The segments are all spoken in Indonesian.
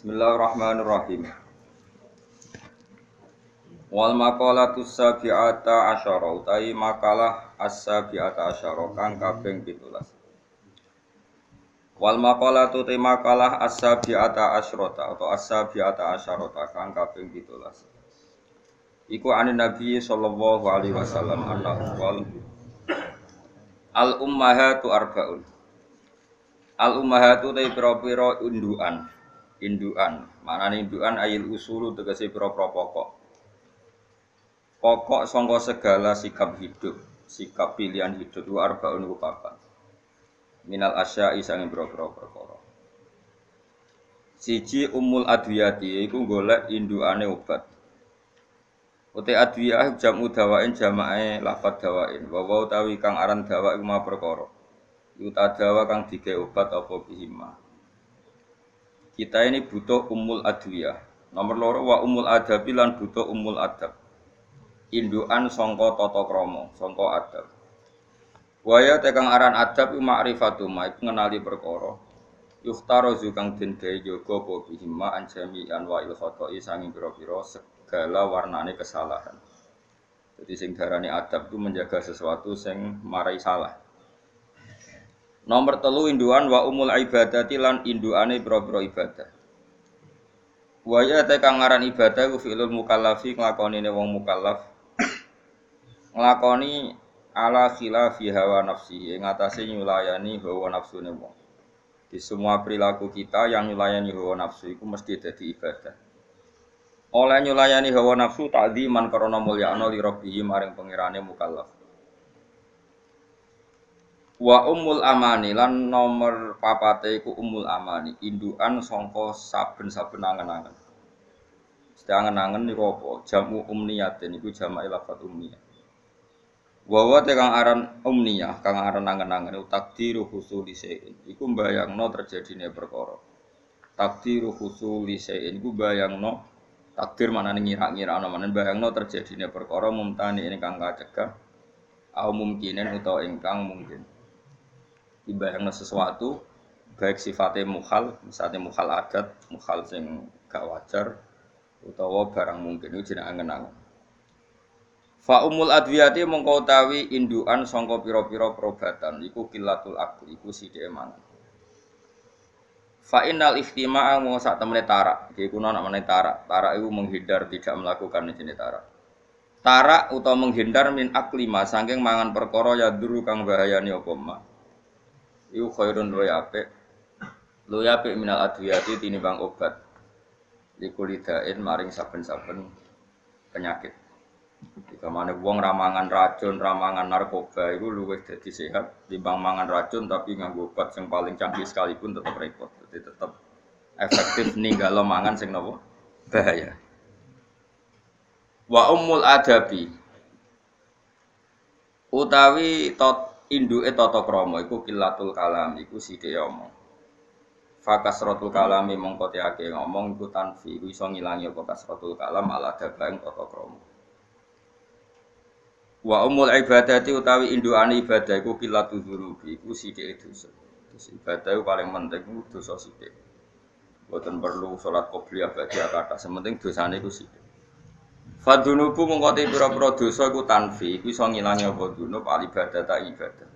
Bismillahirrahmanirrahim. Wal maqalatu sabi'ata asyara utawi makalah as-sabi'ata asyara kang kaping 17. Wal maqalatu te makalah as-sabi'ata asyrata atau as-sabi'ata kang kaping 17. Iku anin Nabi sallallahu alaihi wasallam annahu wal Al ummahatu arbaun. Al ummahatu te pira-pira indukan induan. Maknane induan ayil usulu tegese pira-pira pokok. Pokok sangka segala sikap hidup, sikap pilihan hidup itu arbaun ku papat. Minal asya'i sange pira-pira perkara. Siji umul adwiyati iku golek induane obat. Uti adwiyah jamu dawain jamae lafat dawain. Wa wa utawi kang aran dawa iku ma perkara. Iku kang dike obat apa bihima. Kita ini butuh umul adwiyah. Nomor loro wa umul adabi lan butuh umul adab. Induan songko toto kromo, songko adab. Waya tekang aran adab ma'rifatu ma iku ngenali perkara. Yuhtaro zukang den gawe jaga apa bihima anjami anwa il khata'i sanging pira-pira segala warnane kesalahan. Jadi sing darani adab itu menjaga sesuatu sing marai salah. Nomor telu induan wa umul ibadati lan induane boro-boro ibadah. Wa ya te kang ngaran ibadah ku fi'lul mukallafi nglakoni wong mukallaf. nglakoni ala khilafi hawa nafsi ing atase nyulayani hawa nafsune wong. Di semua perilaku kita yang nyulayani hawa nafsu itu mesti jadi ibadah. Oleh nyulayani hawa nafsu takdiman karena mulyana li rabbihi maring pengirane mukallaf. Wa umul amani lan nomor papate iku umul amani, indukan sangka saben-saben angen-angen. Mesti angen-angen niku apa? Jamu umniyatin niku jamak lafat umniyah. Wa wa te kang aran umniyah, kang aran angen-angen takdiru husuli sein. Iku mbayangno terjadine perkara. Takdiru husuli sein iku bayangno takdir mana ngira-ngira ana mana bayangno terjadine perkara mumtani ini kang kacegah au mungkinen utawa ingkang mungkin dibayangno sesuatu baik sifatnya mukhal, misalnya mukhal adat, mukhal sing gak wajar utawa barang mungkin itu jeneng angen-angen. Fa umul adwiyati mongko utawi indukan sangka pira-pira perobatan iku kilatul akli iku sithik mangan. Fa innal ihtima'a mau sak temene tarak, iki kuna nak meneh tarak. Tarak iku menghindar tidak melakukan jenis tarak. Tarak utawa menghindar min aklima saking mangan perkara ya duru kang bahayani apa mah iku khairun luwe apik. Luwe apik minal adwiyati tinimbang obat. Likulidain maring saben-saben penyakit. Jika mana wong ramangan racun, ramangan narkoba itu luwih jadi sehat timbang mangan racun tapi nganggo obat yang paling canggih sekalipun tetap repot. Jadi tetap efektif ninggalo mangan sing nopo? Bahaya. Wa ummul adabi. Utawi tot induke tata krama iku kilatul kalam iku sithik omong. Fakasratul kalami mongko ake ngomong iku tanfi iso ngilangi apa kasratul kalam ala dabang tata krama. Wa umul ibadati utawi indukane ibadah iku kilatul dzunubi iku sithik dosa. Ibadah iku paling penting iku dosa sithik. Boten perlu salat qobliyah bagi kata, sementing dosane iku sithik. Fadunubu mengkoti pira-pira dosa iku tanfi, iku iso ngilangi apa dunub al ta ibadah.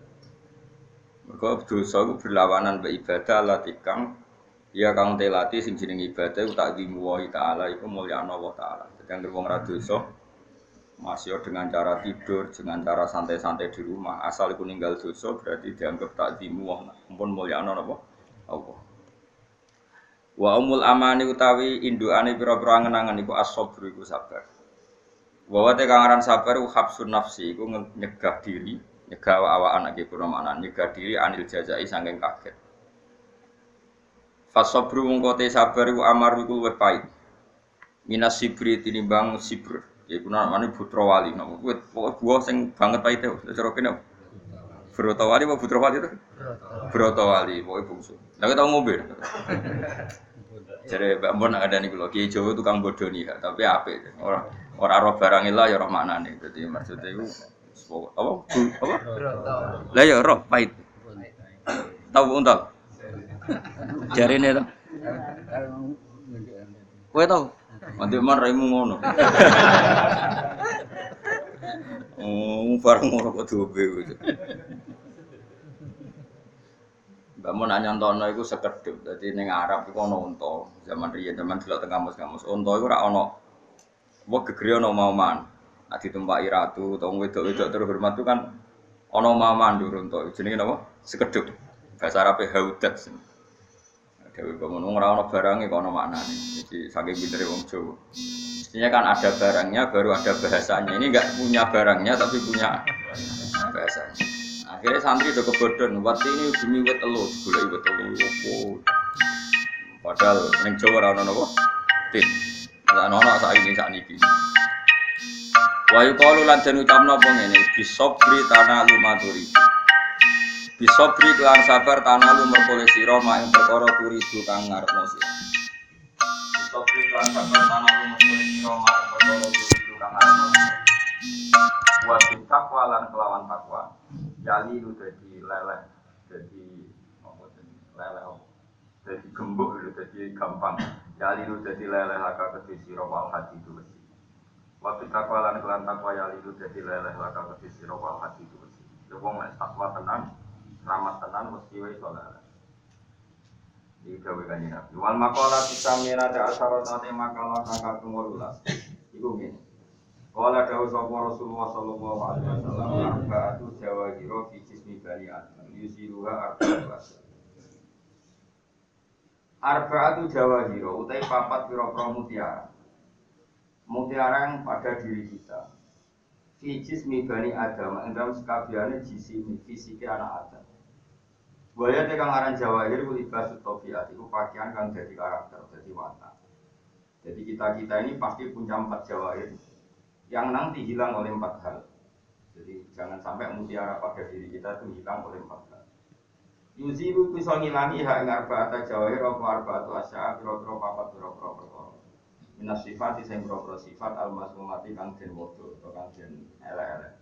Mergo dosa iku berlawanan be ibadah latikang ya kang telati sing jeneng ibadah iku tak wa taala iku mulyana Allah taala. Jadi wong ra dosa masih dengan cara tidur, dengan cara santai-santai di rumah, asal iku ninggal dosa berarti dianggap tak wa pun mulyana apa? Allah. Wa umul amani utawi indukane pira-pira angen-angen iku as-sabr iku sabar. Bahwa te kangaran sabar habsun nafsi iku nyegah diri, nyegah awak anak iku mana nyegah diri anil jazai saking kaget. Fasobru mongko te sabar iku amar iku luwih pahit. Minas sibri tinimbang sibr. Iku namane putra wali, nopo kuwi pokoke buah sing banget pahite. Cara kene Broto wali apa putra wali itu? Broto wali, pokoknya bungsu. Nah kita ngombe. Jadi Mbak Mbon ada nih kalau Kiai tukang bodoh nih, tapi apa? Orang orang roh barang ilah ya roh mana nih. Jadi maksudnya itu. Apa? Apa? Lah ya roh pahit. Tahu untal? Jari ini tuh. Kowe tau? Nanti man raimu ngono. Oh, bareng ngono kok dobe. Mbak mau nanya nontono iku sekedhip. Dadi ning Arab iku ana unta. Zaman riyen zaman delok teng kamus-kamus. Unta iku ora ana apa gegere ana mauman. Nek ditumpaki ratu utawa wedok-wedok terhormat itu kan ana mauman ndur unta. Jenenge napa? Sekedhip. Bahasa Arabe haudat. Dewi bangun ora ana barangnya kok ana maknane. Jadi saking pintere wong Jawa. Mestinya kan ada barangnya baru ada bahasanya. Ini enggak punya barangnya tapi punya bahasanya. Akhirnya santri udah kebodohan. Waktu ini demi wet telu, gula wet. Opo. Padahal ning Jawa ana napa? Tit. Ora ana sak ini sak niki. Wa yuqalu lan den ucapno apa ngene, bisobri tanah lumaturi. Bisobri kelan sabar tanah lu merkole sira mak ing perkara turidu kang ngarepno sira. Bisobri kelan sabar tanah lu merkole sira mak ing perkara turidu kang ngarepno sira. Wa takwa lan kelawan takwa. Yali lu dadi leleh, dadi apa jenenge? Leleh apa? Dadi gembuk lu dadi gampang. Yali lu dadi leleh laka sira wal hati itu wis. Wa takwa lan kelan takwa yali lu dadi leleh laka sira wal hati itu wis. Ya wong nek takwa tenan selamat tenan mesti wae salat. Iki gawe kanjeng Nabi. Wal maqala tisamina ta asharatane makalah kang kaping 18. Iku ngene. Kala dawuh sapa Rasulullah sallallahu alaihi wasallam arba'atu jawahiro fi jismi bani Adam yusiruha arba'atu asya. Arba'atu jawahiro utai papat pira-pira mutiara. Mutiara yang pada diri kita. Fi jismi bani Adam ing dalam sekabiane jisimi fisike anak Adam. Buaya tekan aran jawahir ku libas tofiat itu pakaian kang jadi karakter, jadi watak. Jadi kita kita ini pasti punya empat jawahir yang nanti hilang oleh empat hal. Jadi jangan sampai mutiara pada diri kita itu hilang oleh empat hal. Yuzibu bisa ngilangi hak ing arba'ata jawahir apa arba'atu asya pira-pira papat pira-pira perkara. Minas sifat sing pira-pira sifat al-masmumati kang den wodo atau kang den elek-elek.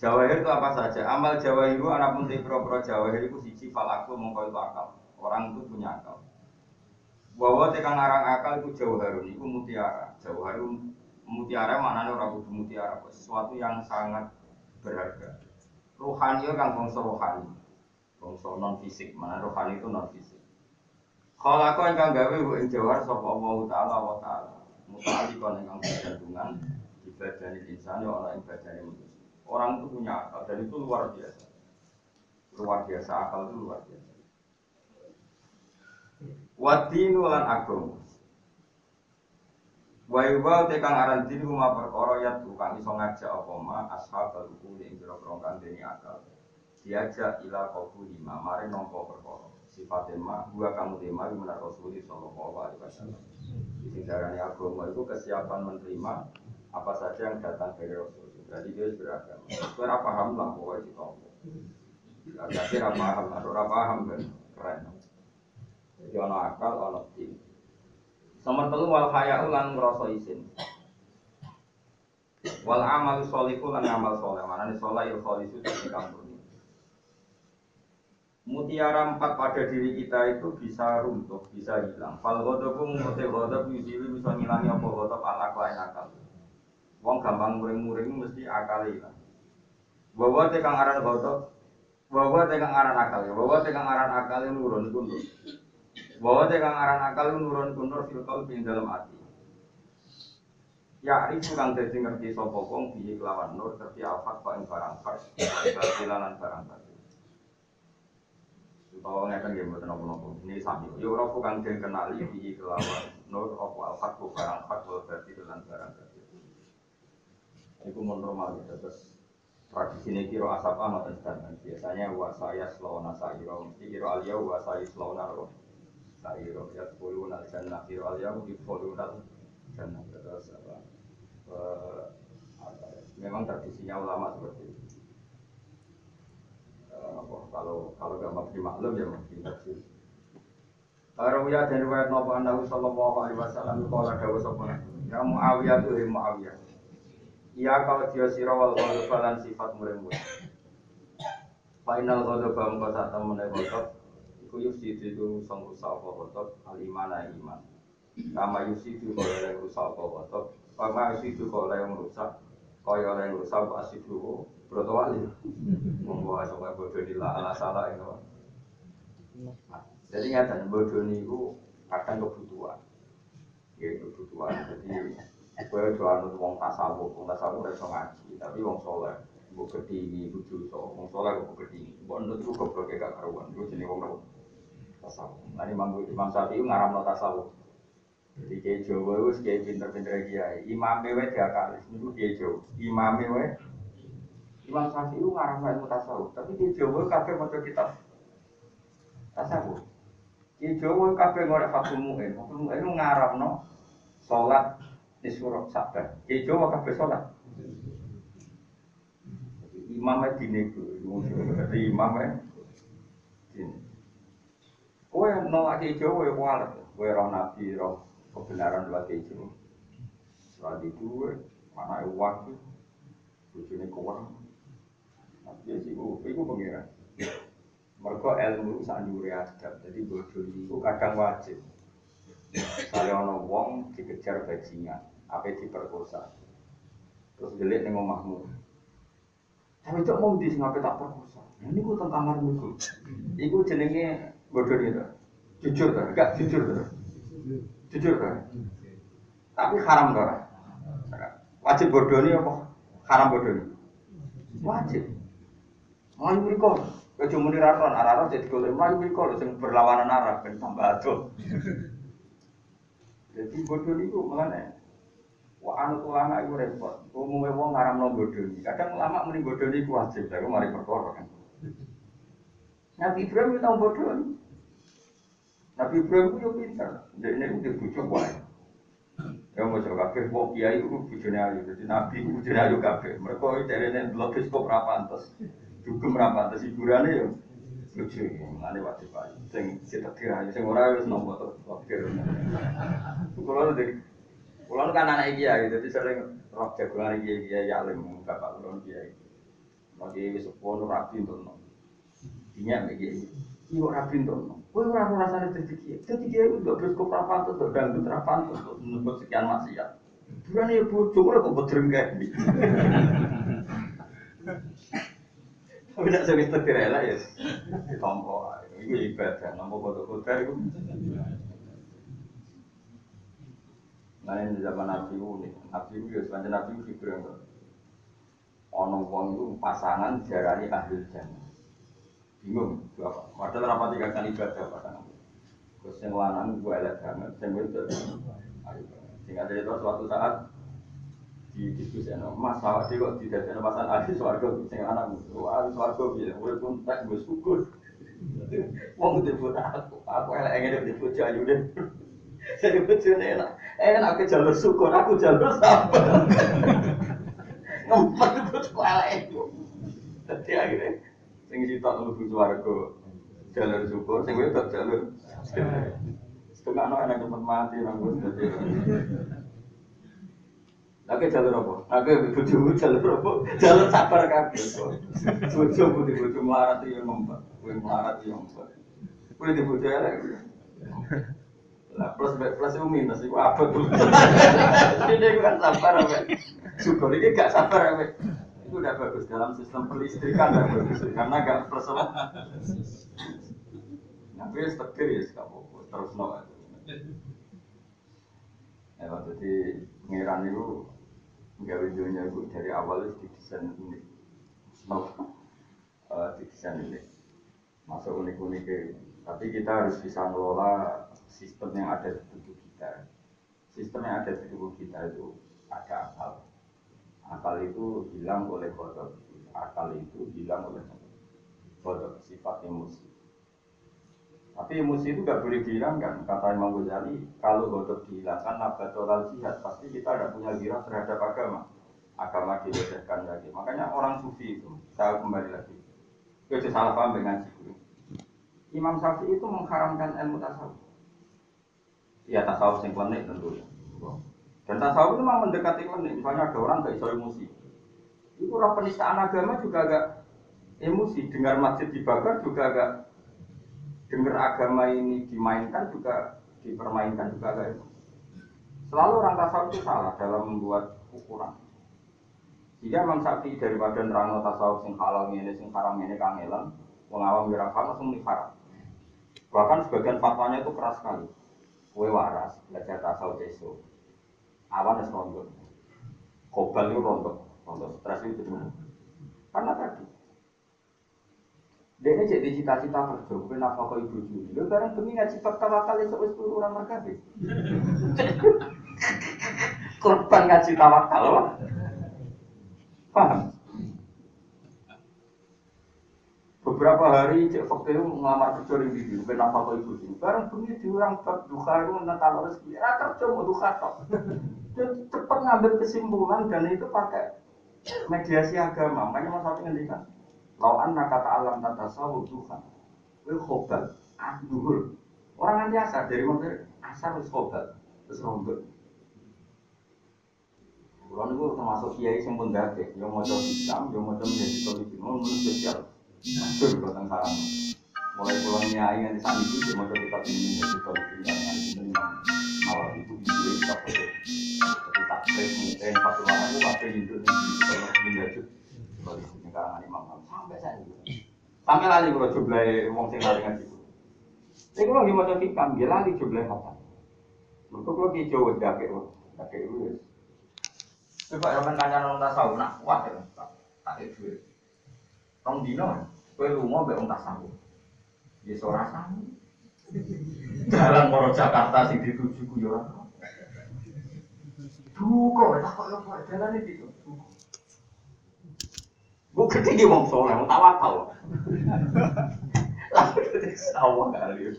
Jawahir itu apa saja? Amal jawahir itu anak pun pro-pro jawahir itu siji fal aku mongko itu akal. Orang itu punya akal. Bahwa tekan ngarang akal itu jawharun, itu mutiara. Jawharun mutiara mana orang kudu mutiara, sesuatu yang sangat berharga. Rohani kan bangsa rohani, bangsa non fisik. Mana rohani itu non fisik. Kalau aku ingkang gawe ing jawhar sapa Allah taala wa taala. Mutali kon ingkang bergantungan ibadah insan ya ora ibadah manusia. Orang itu punya akal dan itu luar biasa. Luar biasa akal itu luar biasa. Wadinu lan agama. Wa yuwa tekang aran din huma perkara ya tukang iso ngajak apa ma ashabul ukuli ing pira-pira dene akal. Diajak ila qabu lima mare nampa perkara. Sifat ma gua kamu tema menar Rasulullah sallallahu alaihi wasallam. Sing darane agama itu kesiapan menerima apa saja yang datang dari Rasul. Berarti dia beragama. Ora paham lah pokoknya ditompo. Ora paham, ora paham kan keren. Jadi akal, ono din. Nomor telu wal haya lan ngrasa isin. Wal amal sholihu lan amal soleh. Mana nih soleh il kholisu di kampung Mutiara empat pada diri kita itu bisa runtuh, bisa hilang. Fal ghodobu muti ghodob yusiwi bisa ngilangi apa ghodob al akal akal. Wong gampang muring-muring mesti akal hilang. Bahwa tekang aran ghodob, bahwa tekang aran akal, bahwa tekang aran akal yang nurun kundur. Bahwa tekang aran akal nurun kundur fil qalbi dalam hati. Ya, ini kang dadi ngerti sapa wong piye kelawan nur ngerti alfat kok ing barang fard, batilan barang batil. Kalau ngeten nggih mboten napa-napa. Ini sami. Yo ora kang den kenali piye kelawan nur apa alfat kok barang fard kok batilan barang batil. Iku normal gitu. Terus tradisi ini kiro asap amat dan biasanya wa saya selona sayiro mesti kiro alia wa saya selona ro sayiro ya sepuluh nal jannah kiro alia di sepuluh nal jannah terus apa? Eh, ya, memang tradisinya ulama seperti itu. Eh, kalau kalau gak maklum ya dan riwayat Ya Muawiyah tuh Muawiyah. Iya kalau dia sirawal sifat Final kalau bang kau saat temen kotor, iku yusi itu sang rusak apa kotor, alimana iman. Kama yusi itu kalau yang rusak apa kotor, kama yusi itu kalau yang rusak, kaya yang rusak asik dulu, berapa wali. Membawa sampai bodoh di ala salah itu. Jadi nyata bodoh itu kadang kebutuhan, ya kebutuhan. Jadi gue jualan wong tasawuf, wong tasawuf iso ngaji, tapi wong soleh Mbok kedingi kudu so, wong saleh kok kedingi. Mbok ndut ku goblok gak karuan. Iku jenenge wong? Tasawuf. Nah Imam Imam Syafi'i ngaramno tasawuf. Jadi kiai Jawa itu kiai pinter-pinter kiai. Imam wae diakali, niku kiai Jawa. Imam wae Imam Syafi'i itu ngarang ilmu tasawuf, tapi kiai Jawa kabeh maca kitab tasawuf. Kiai Jawa kabeh ngorek Fathul Mu'in. Fathul Mu'in itu ngaramno salat nisfur sabar. Kiai Jawa kabeh salat imamnya itu, jadi imamnya dini. Kue nolak hijau, kue kualat, kue roh nabi, roh kebenaran lewat hijau. Setelah itu, mana uang itu, bujuni kurang. Tapi sih, itu pengiran. Mereka ilmu sanjuri adab, jadi bodoh itu kadang wajib. Saya ono wong dikejar bajingan, apa diperkosa. Terus delik ning omahmu. Tapi cok mau di ngapain tak perkosa. Ini gue tentang kamar gue. Iku jenenge bodoh itu. Jujur kan? Enggak jujur kan? Jujur kan? Tapi haram kan? Wajib bodoh ini apa? Haram bodoh ini? Wajib. Melayu mereka. Kecuali muni raron, arah jadi kalau melayu mereka yang berlawanan arah ben tambah aduh. Jadi bodoh itu malah Wah, anu ulama itu repot. Umumnya wong ngaram no bodoni. Kadang ulama mending bodoni itu wajib. Tapi mari perkara kan. Nabi Ibrahim itu tahu bodoni. Nabi Ibrahim itu pintar. Jadi ini udah bujuk wae. Ya mau coba kafe, mau kiai itu bujune ayu. Jadi Nabi itu bujune ayu kafe. Mereka itu dari ini blog kok rapantes. Dugem rapantes hiburannya ya. Lucu, mana wajib aja. Sing kita kira aja, sing ora wis nomor tuh. Kalau dari Kulon kan anak kiai, jadi sering roh jagoan kiai kiai alim bapak kulon kiai. Wis sepuh rapi untuk mek kiai. Iyo rapi untuk no. Kowe ora ora rasane dadi kiai. Dadi kiai itu gak bioskop rapan tuh, dangdut rapan tuh, nembut sekian maksiat. Bukan ya bojo kok bedreng kayak ini. Tapi nak sering setir elak ya. Tompo, itu ibadah. Nomor foto-foto itu. Nah ini zaman Nabi unik. Nabi itu ya sepanjang Nabi itu yang ono wong itu pasangan jarani ahli jannah. Bingung, apa? Padahal tiga kali ibadah pasangan. Terus yang lanang gue elek banget, yang itu Sehingga dari itu suatu saat di diskusi no, mas awak dia kok tidak ada pasangan ahli suarga, sing anak wah suarga biar gue pun tak gue syukur. Wong itu aku, aku elek ingin dipuji ayu deh. Jadi bojone enak. Enak aku jalur syukur, aku jalur sabar. Ngempet bojoku elek. Dadi akhirnya sing sitok mlebu swarga jalur syukur, sing wedok jalur setengah no enak cepet mati nang wis dadi. Lagi jalur apa? Lagi bojomu jalur apa? Jalur sabar kabeh. Bojo putih bojo melarat yo ngempet. Kowe melarat yo ngempet. Kowe di bojo elek. Nah, plus plus itu minus itu apa tuh? Ini kan sabar apa? Syukur ini gak sabar apa? Itu udah bagus dalam sistem pelistrikan udah bagus karena gak apa? Tapi setir ya kamu terus no. Ya, jadi pengiran itu nggak videonya itu dari awal itu didesain unik, no, uh, didesain unik, masuk unik-unik. Tapi kita harus bisa ngelola sistem yang ada di tubuh kita. Sistem yang ada di tubuh kita itu ada akal. Akal itu hilang oleh kodok. Akal itu hilang oleh kodok, sifat emosi. Tapi emosi itu gak boleh dihilangkan. Kata Imam Ghazali, kalau kodok dihilangkan, nabatolal jihad, pasti kita tidak punya girah terhadap agama. Agama dilecehkan lagi. Makanya orang sufi itu, saya kembali lagi. Itu salah paham dengan Imam Syafi'i itu mengharamkan ilmu tasawuf ya tasawuf sing klenik tentu ya. Dan tasawuf itu memang mendekati ini. Misalnya ada orang gak iso emosi. Itu orang penistaan agama juga agak emosi. Dengar masjid dibakar juga agak dengar agama ini dimainkan juga dipermainkan juga agak emosi. Selalu orang tasawuf itu salah dalam membuat ukuran. Jika Imam Syafi'i daripada nerangno tasawuf sing halal ini, sing haram ini kangelan, mengawam ora langsung haram. Bahkan sebagian fatwanya itu keras sekali. Kue waras, belajar tasawuf esok. Awan es rondo. Kobal itu rondo. Rondo stres itu benar. Karena tadi. Dia ini jadi cita-cita kerja, bukan apa kau ibu juli. Lu barang demi ngaji bab tawakal itu wis turu orang mereka Korban ngaji tawakal, paham? Beberapa hari cek fakir ngelamar kerja di video kenapa kau ikut ini bareng bunyi diurang duka itu kalau rezeki. Ya kerja mau duka tok cepat ngambil kesimpulan dan itu pakai mediasi agama. Makanya mas Sapi ngendikan lawan kata alam tata sawu duka itu khobal duhur. Orang nanti asar dari mana asar itu khobal terus rombel Kalau itu termasuk kiai yang pun yang mau coba Islam, yang mau menjadi solidin, mau spesial. Masyur buatan. Mulai pulang nyai nanti itu dia mau kita ini jadi kalau tinggal nanti ini malah itu itu kita foto. Jadi tak mungkin satu orang itu pakai itu nih kalau menjadi di karangan imam sampai saya sampai lali kalau jumlah wong sing lali ngaji. Ini kalau lagi mau hikam, dia lali jumlah apa? Mereka kalau di dake itu ya. Coba yang kancan orang tasawuf, kuat ya, tak itu. Tong dino, kowe lunga mbek wong tasawuf. Ya ora sami. Jalan moro Jakarta sing dituju ku yo ora. Duko, tak kok yo kok jalan iki. Bu ketinggi wong soleh, wong tawakal. Lah sawah kali.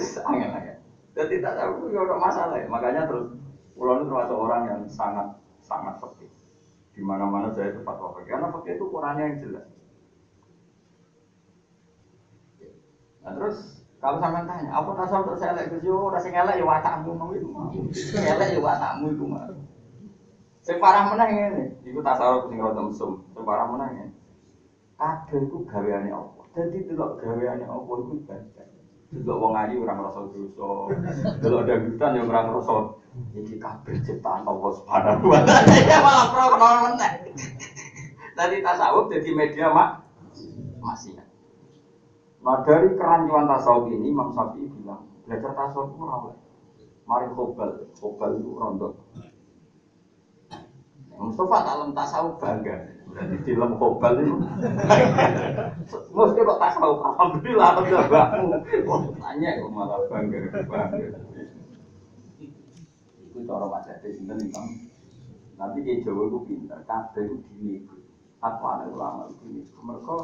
Sangat ya. Jadi tak tahu itu masalah ya. Makanya terus pulau itu termasuk orang yang sangat sangat sepi. Di mana-mana saya itu fatwa pakai karena pakai itu ukurannya yang jelas. Nah terus kalau sampai tanya, apa tasawuf terus elek Gus yo ora sing ya watakmu mau itu. Elek ya watakmu itu mah. Sing parah meneh ngene, iku tasawuf sing rada mesum. Sing parah meneh ngene. Kabeh iku gaweane apa? Dadi delok gaweane apa iku ibadah. Delok wong ayu ora ngrasa dosa. Delok dangdutan ya ora ngrasa Iki kabeh ciptaan Allah Subhanahu wa taala. Ya malah pro meneh. Tadi tasawuf jadi media mak masih. Nah dari kerancuan tasawuf ini Imam Syafi'i bilang belajar tasawuf itu rawat. Mari khobal, khobal itu rondo. Mustafa dalam tasawuf bangga. Berarti di dalam khobal itu. Mesti kok tasawuf alhamdulillah ada bangun. Tanya kok malah bangga, bangga. Itu cara wajah sinten Imam. Nanti dia Jawa itu pintar, kabeh itu dinego. Fatwa ada ulama itu dinego. Mereka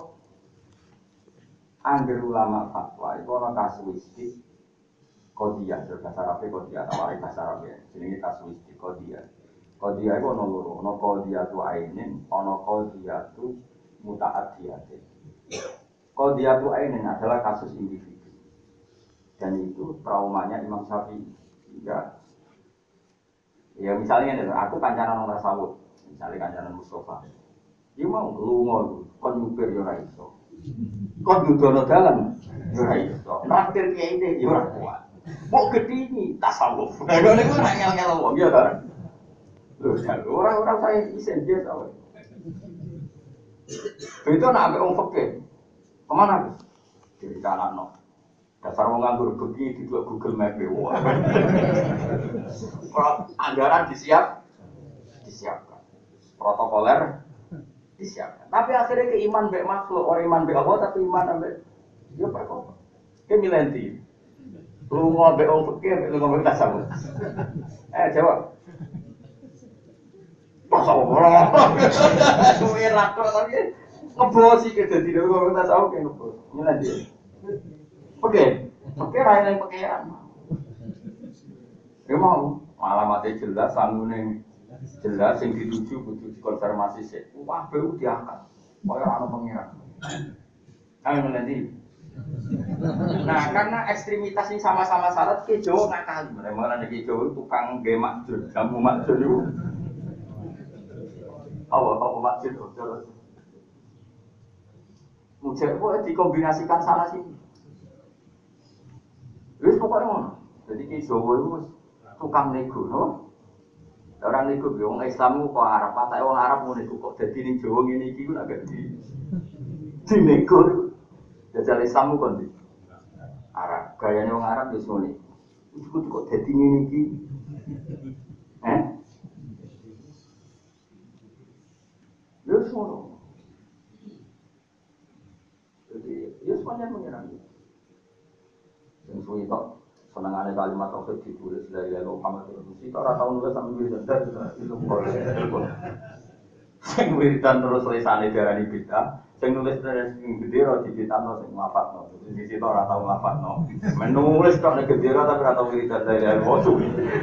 angger ulama fatwa itu orang kasuistik kodiah, bahasa Arabnya kodiah, atau bahasa Arabnya. Ini kasuistik kodiah. Kodiah itu ono loro, ono kodiah tu ainin, ono kodiah tu mutaatiyatin. Kodiah tu ainin adalah kasus individu. Dan itu traumanya Imam Syafi'i. Sehingga Ya misalnya nih, aku kancanan orang tasawuf, misalnya kancanan Mustafa. Dia mau lu mau kon nyupir yo iso. Kon dudono dalan yo iso. Naktir kiai ini yo kuat. Mau gedini tasawuf. Nah, ngene ku ora ngel-ngel wong ya ta. Lho, orang-orang saya isen dia tahu. Itu nak ambil orang fakir. Ke mana? Jadi kanan no. Dasar mau nganggur pergi di dua Google Map Wah. Anggaran disiap, disiapkan. Protokoler disiapkan. Tapi akhirnya ke iman be makhluk, orang iman be Allah tapi iman be dia apa kok? Ke milenti. Lu be orang fakir, lu ngomong tasawuf. Eh jawab. Tasawuf. Suwi rakor tapi ngebosi ke jadi lu ngomong tasawuf kayak ngebos. Milenti. Oke, oke yang pakaian. Ya mau, alamatnya jelas, sanggune jelas, yang dituju butuh dikonfirmasi sih. Wah, baru diangkat. Kaya anak pengiran. Kami nanti. Nah, karena ekstremitas ini sama-sama syarat, ke Jawa nakal. Mana ada ke Jawa tukang ge makjur, kamu makjur itu. Apa makjur? Mujak kok dikombinasikan salah sih. Wis pokoknya ngono. Jadi ke Jawa itu tukang nego, no? Orang nego, wong Islam kok Arab, patah wong Arab mau nego kok jadi ning Jawa ngene iki ku agak di di nego. Jajal Islam kok di Arab. Gayanya wong Arab wis ngene. Iku kok dadi ngene iki. Eh? Ya ngono. Jadi, ya semuanya menyerang. Yang suwi tok senengane kalimat tauhid ditulis dari lalu Muhammad Rasul. Kita ora tau nulis sampe wiridan itu boleh. Sing wiridan terus tulisane darani bid'ah, sing nulis dari sing gede ora dibitano sing ngapatno. Jadi sisi tok ora tau ngapatno. Menulis tok nek gede ora tapi ora tau wiridan dari lalu.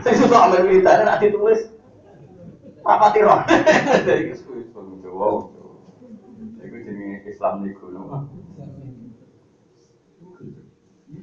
Sing suka ambil wiridan nek ditulis rapati roh. Jadi kuwi wow. Iku jenenge Islam niku.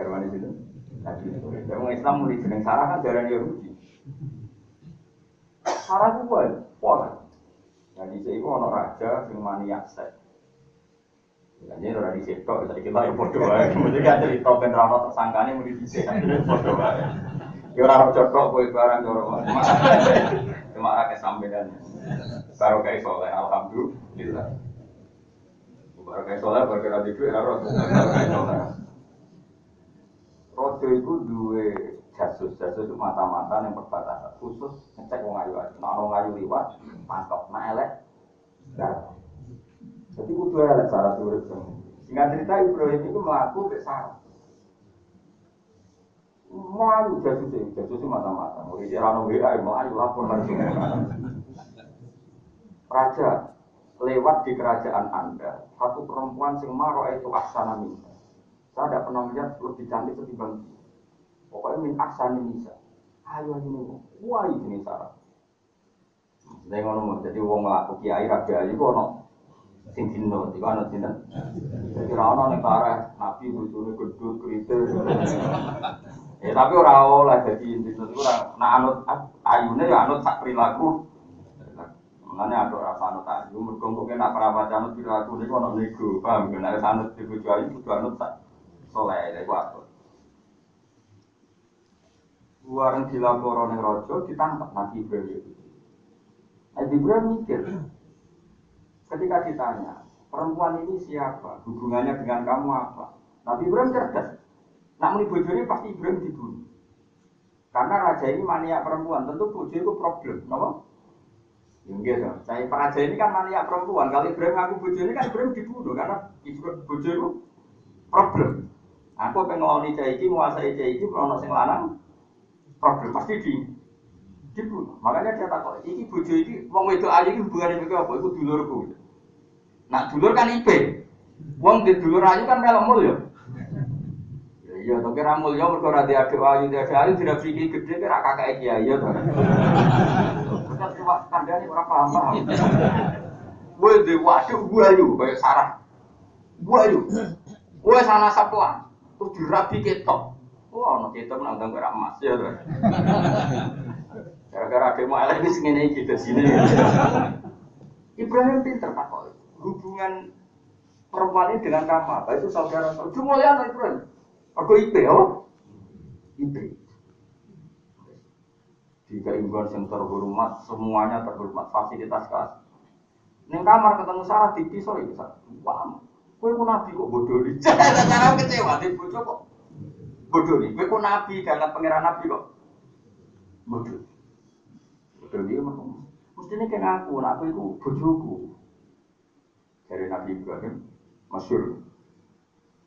Garwane itu. Nabi Ibrahim. Wong Islam mulai jeneng Sarah kan darah Yahudi. Sarah itu wae, pola. Jadi saya itu ono raja sing maniak seks. Jadi ora di situ, jadi kita yang bodoh. Mesti kan cerita ben rano tersangkane muni di situ, bodoh. Ya ora cocok kowe barang coro. Cuma ra kesampean. Baru kayak soleh, alhamdulillah. Baru kayak soleh, baru kayak di duit, harus. Rojo itu dua jasus, jasus itu mata-mata yang perbatasan khusus ngecek wong ayu ayu. Nah wong ayu liwat, mantap, nah elek, garap. Jadi kudu elek syarat urip. Singkat cerita Ibrahim itu melaku ke syarat. Melayu jasus itu, jasus itu mata-mata. Mau di rano WA, melayu lapor lagi. Raja lewat di kerajaan Anda, satu perempuan sing maro itu asana minta. Saya tidak pernah melihat lebih cantik ketimbang dia. Pokoknya min asani nisa. Ayo nih, wah ini sarah. Saya ngono jadi wong ngelaku kiai raja ayu kok ono sing dino, tiba ono dino. Jadi rano nih parah, nabi bujune gedut kritel. Ya tapi ora oleh jadi dino itu ora nak anut ayune ya anut sak perilaku. Makanya ada rasa anut ayu, mergo kok nak perawat anut perilaku niku ono nego, paham? Nek anut dibojo ayu kudu anut sak soleh, itu apa? Buareng dilaporo ning ditangkap Nabi Ibrahim. Nabi Ibrahim mikir, ketika ditanya, perempuan ini siapa? Hubungannya dengan kamu apa? Nabi Ibrahim cerdas. Nak muni bojone pasti Ibrahim dibunuh. Karena raja ini mania perempuan, tentu bojo itu problem, kenapa? Enggak dong. Saya raja ini kan mania perempuan. Kalau Ibrahim ngaku bojo ini kan Ibrahim dibunuh karena bojo itu problem. Aku pengen ngeloni cah iki, menguasai cah iki, melono sing lanang, problem pasti di dibunuh. Makanya dia takut, iki bojo iki, wong wedok ayu iki hubungannya dengan apa? Iku dulurku. Nah dulur kan ibe. Wong di dulur ayu kan melok mul ya. Ya iya, tapi ra mulya mergo ora diaduk ayu, diaduk ayu tidak pikir gede kira kakak kiai ya to. Cuma kandhane ora paham-paham. Gue di waduk gue ayu, kayak sarah. Gue ayu. Gue sana sapuan. Terus dirabi ketok. Wah, ono ketok nang ganggu emas ya. Gara-gara demo elek ini segini gitu sini. Ibrahim pinter pak. Hubungan perempuan ini dengan kamu apa itu saudara saudara. Cuma lihat Ibrahim. Aku IP oh. IP. Di keimbuan yang terhormat, semuanya terhormat, fasilitas kelas. Neng kamar ketemu Sarah di pisau itu, wah, Kue ku nabi kok bodoh nih. Cara kecewa di bodoh kok bodoh nih. Kue ku nabi dalam pangeran nabi kok bodoh. Bodoh dia mah. Mestinya kayak aku, aku itu bodohku. Dari Nabi Ibrahim, masyur.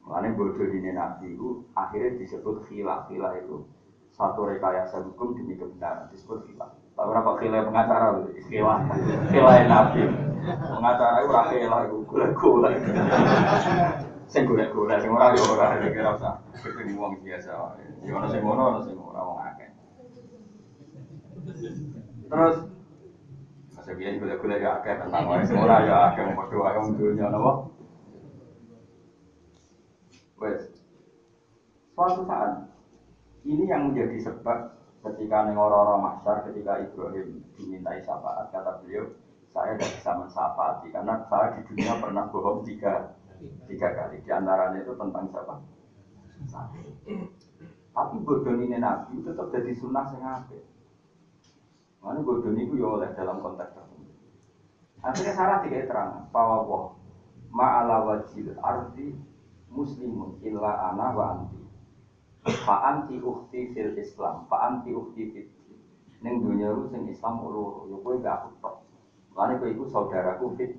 Makanya bodoh ini Nabi itu akhirnya disebut khilaf. Khilaf itu satu rekayasa hukum demi kebenaran disebut khilaf. Tapi berapa khilaf pengacara khilaf khilaf Nabi. Pengacara itu rakyat khilaf itu gula-gula. Sing gula-gula, sing ora yo ora kira usah. Itu wong biasa. Yo ono sing ngono, ono sing ora wong akeh. Terus Masa biyen gula-gula ya akeh tentang wae sing ora ya akeh padha wae wong dunya napa? Wes. Suatu saat ini yang menjadi sebab ketika neng orang-orang masyar ketika Ibrahim dimintai syafaat kata beliau saya tidak bisa mensyafaati karena saya di dunia pernah bohong tiga tiga kali. Di antaranya itu tentang siapa? Tapi bodoh ini nabi tetap jadi sunnah sengaja mana bodoh itu ya oleh dalam konteks tertentu akhirnya syarat tiga terang bahwa ma'ala wajil arti muslimun illa ana wa anti fa anti ukti fil islam fa anti ukti fil ning dunia lu sing islam loro yo kowe gak aku tok. Lane kowe iku saudaraku fit.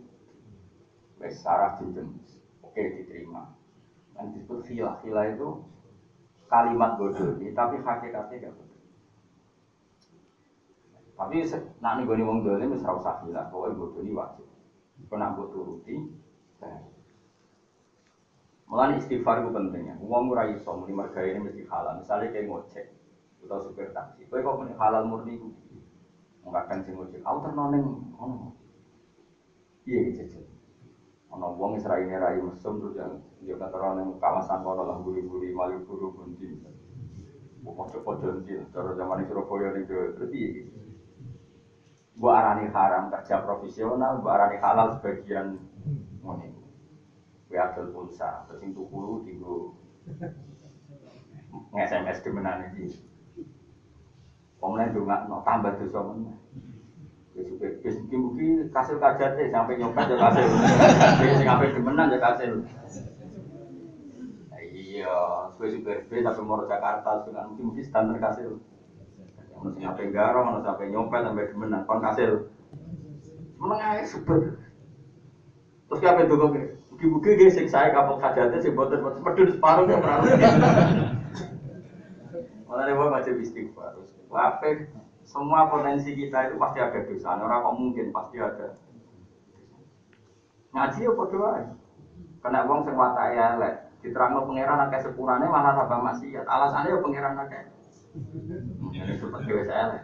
Wis sarah oke diterima. Dan disebut vila vila itu kalimat bodoh ini tapi hakikatnya gak betul tapi nak nih gue wong dolim ora usah vila pokoknya bodoh ini wajib. Kau nak turuti Mulai istighfar itu pentingnya. Uang murah iso, muni marga ini mesti halal. Misalnya kayak ngocek atau supir taksi, kau kok halal murni itu. Mengatakan si ngocek, aku ternoneng, ono. Iya gitu. Ono uang Israel ini rai mesum terus yang dia orang kawasan kono lah buri-buri malu buru bunti. Pojok-pojok nanti, cara zaman Surabaya nih terus iya. Gua arani haram kerja profesional, gua arani halal sebagian ngene adol pulsa, terus yang tuku tinggu nge-SMS demenan ini. Pemenang juga no tambah mana. Besok besok mungkin kasil kajar deh sampai nyopet ya kasil. Besok sampai demenan ya kasil. Iya, gue super B sampai mau Jakarta dengan mungkin mungkin standar kasil. Mau sampai garong, mau sampai nyopet sampai demenan, kon kasil. Menengah super. Terus siapa itu kok? Mugi-mugi nggih sing saya kapal hajate sing boten medun separuh ya pernah. Malah nek baca istighfar. Wape semua potensi kita itu pasti ada dosa. Orang kok mungkin pasti ada. Ngaji ya padha wae. Kena wong sing watake elek, diterangno pangeran akeh sepurane malah tambah maksiat. Alasannya ya pangeran akeh. Ini seperti wis elek.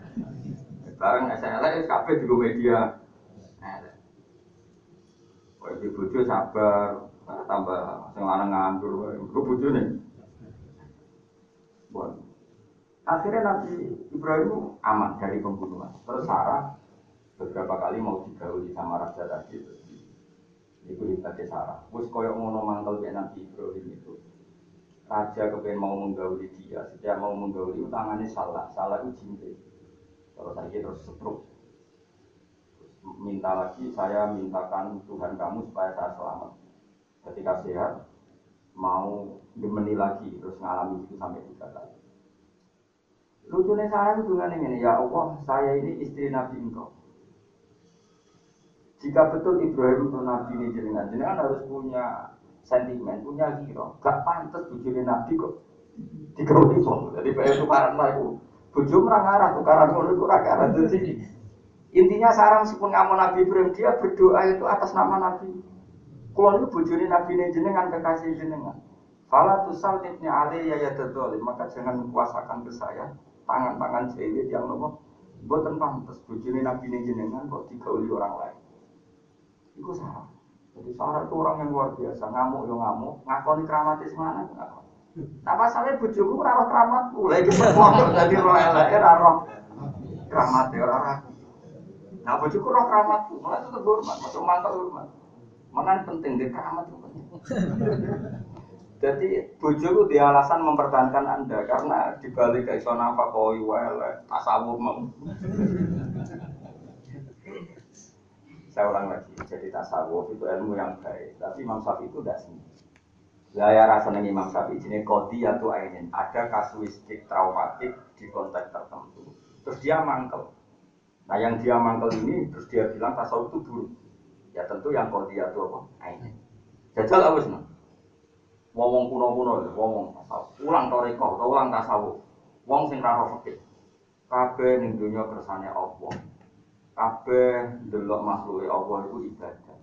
Bareng elek kabeh di media Wah, di bojo sabar, tambah sing lanang nganggur, kok bojone. Bon. Akhirnya Nabi Ibrahim aman dari pembunuhan. Terus Sarah beberapa kali mau digauli sama raja tadi. Itu ibadah Sarah. Wes koyok ngono mantel ya Nabi Ibrahim itu. Raja kepengen mau menggauli dia, setiap mau menggauli tangannya salah, salah itu cinta. Kalau tadi terus setruk, minta lagi saya mintakan Tuhan kamu supaya saya selamat. Ketika sehat mau dimeni lagi terus ngalami itu sampai tiga kali. Lucunya saya itu dengan ini ya Allah saya ini istri Nabi engkau. Jika betul Ibrahim itu Nabi ini jenengan jenengan harus punya sentimen punya giro gak pantas bujuri Nabi kok digauli wong jadi kayak tukaran lah itu bujuk merang arah tukaran ngono itu rakyat jadi Intinya sarang meskipun kamu Nabi Ibrahim dia berdoa itu atas nama Nabi. Kalau itu bujuri Nabi ini jenengan kekasih jenengan. Fala tusal ibni Ali ya ya maka jangan kuasakan ke saya tangan-tangan jahilid yang nopo buatan pantas bujuri Nabi ini jenengan kok digauli orang lain. Itu sarang. Jadi sarang itu orang yang luar biasa ngamuk yo ngamuk ngakoni keramatis mana ngakoni. Nah masalahnya bujuku rawat keramatku lagi berpondok jadi roh elek roh keramat ya orang Nah, bojoku roh keramatku, malah itu hormat, masuk mantap hormat. Mana penting di keramat itu Jadi bojoku di alasan mempertahankan anda karena dibalik ke iso apa koi wale tasawuf mau. Saya ulang lagi, jadi tasawuf itu ilmu yang baik, tapi Imam Syafi'i itu tidak sendiri. Gaya rasanya Imam Syafi'i ini kodi atau ainin ada kasuistik traumatik di konteks tertentu. Terus dia mangkel, Nah yang dia mangkel ini terus dia bilang tasawuf itu buruk. Ya tentu yang kau dia itu apa? Aini. Jajal apa sih? Wong kuno-kuno lho, wong tasawuf. Ulang toriko, atau ulang tasawuf. Wong sing ra fikih. Kabeh ning donya kersane Allah. Kabeh ndelok makhluke Allah iku ibadah.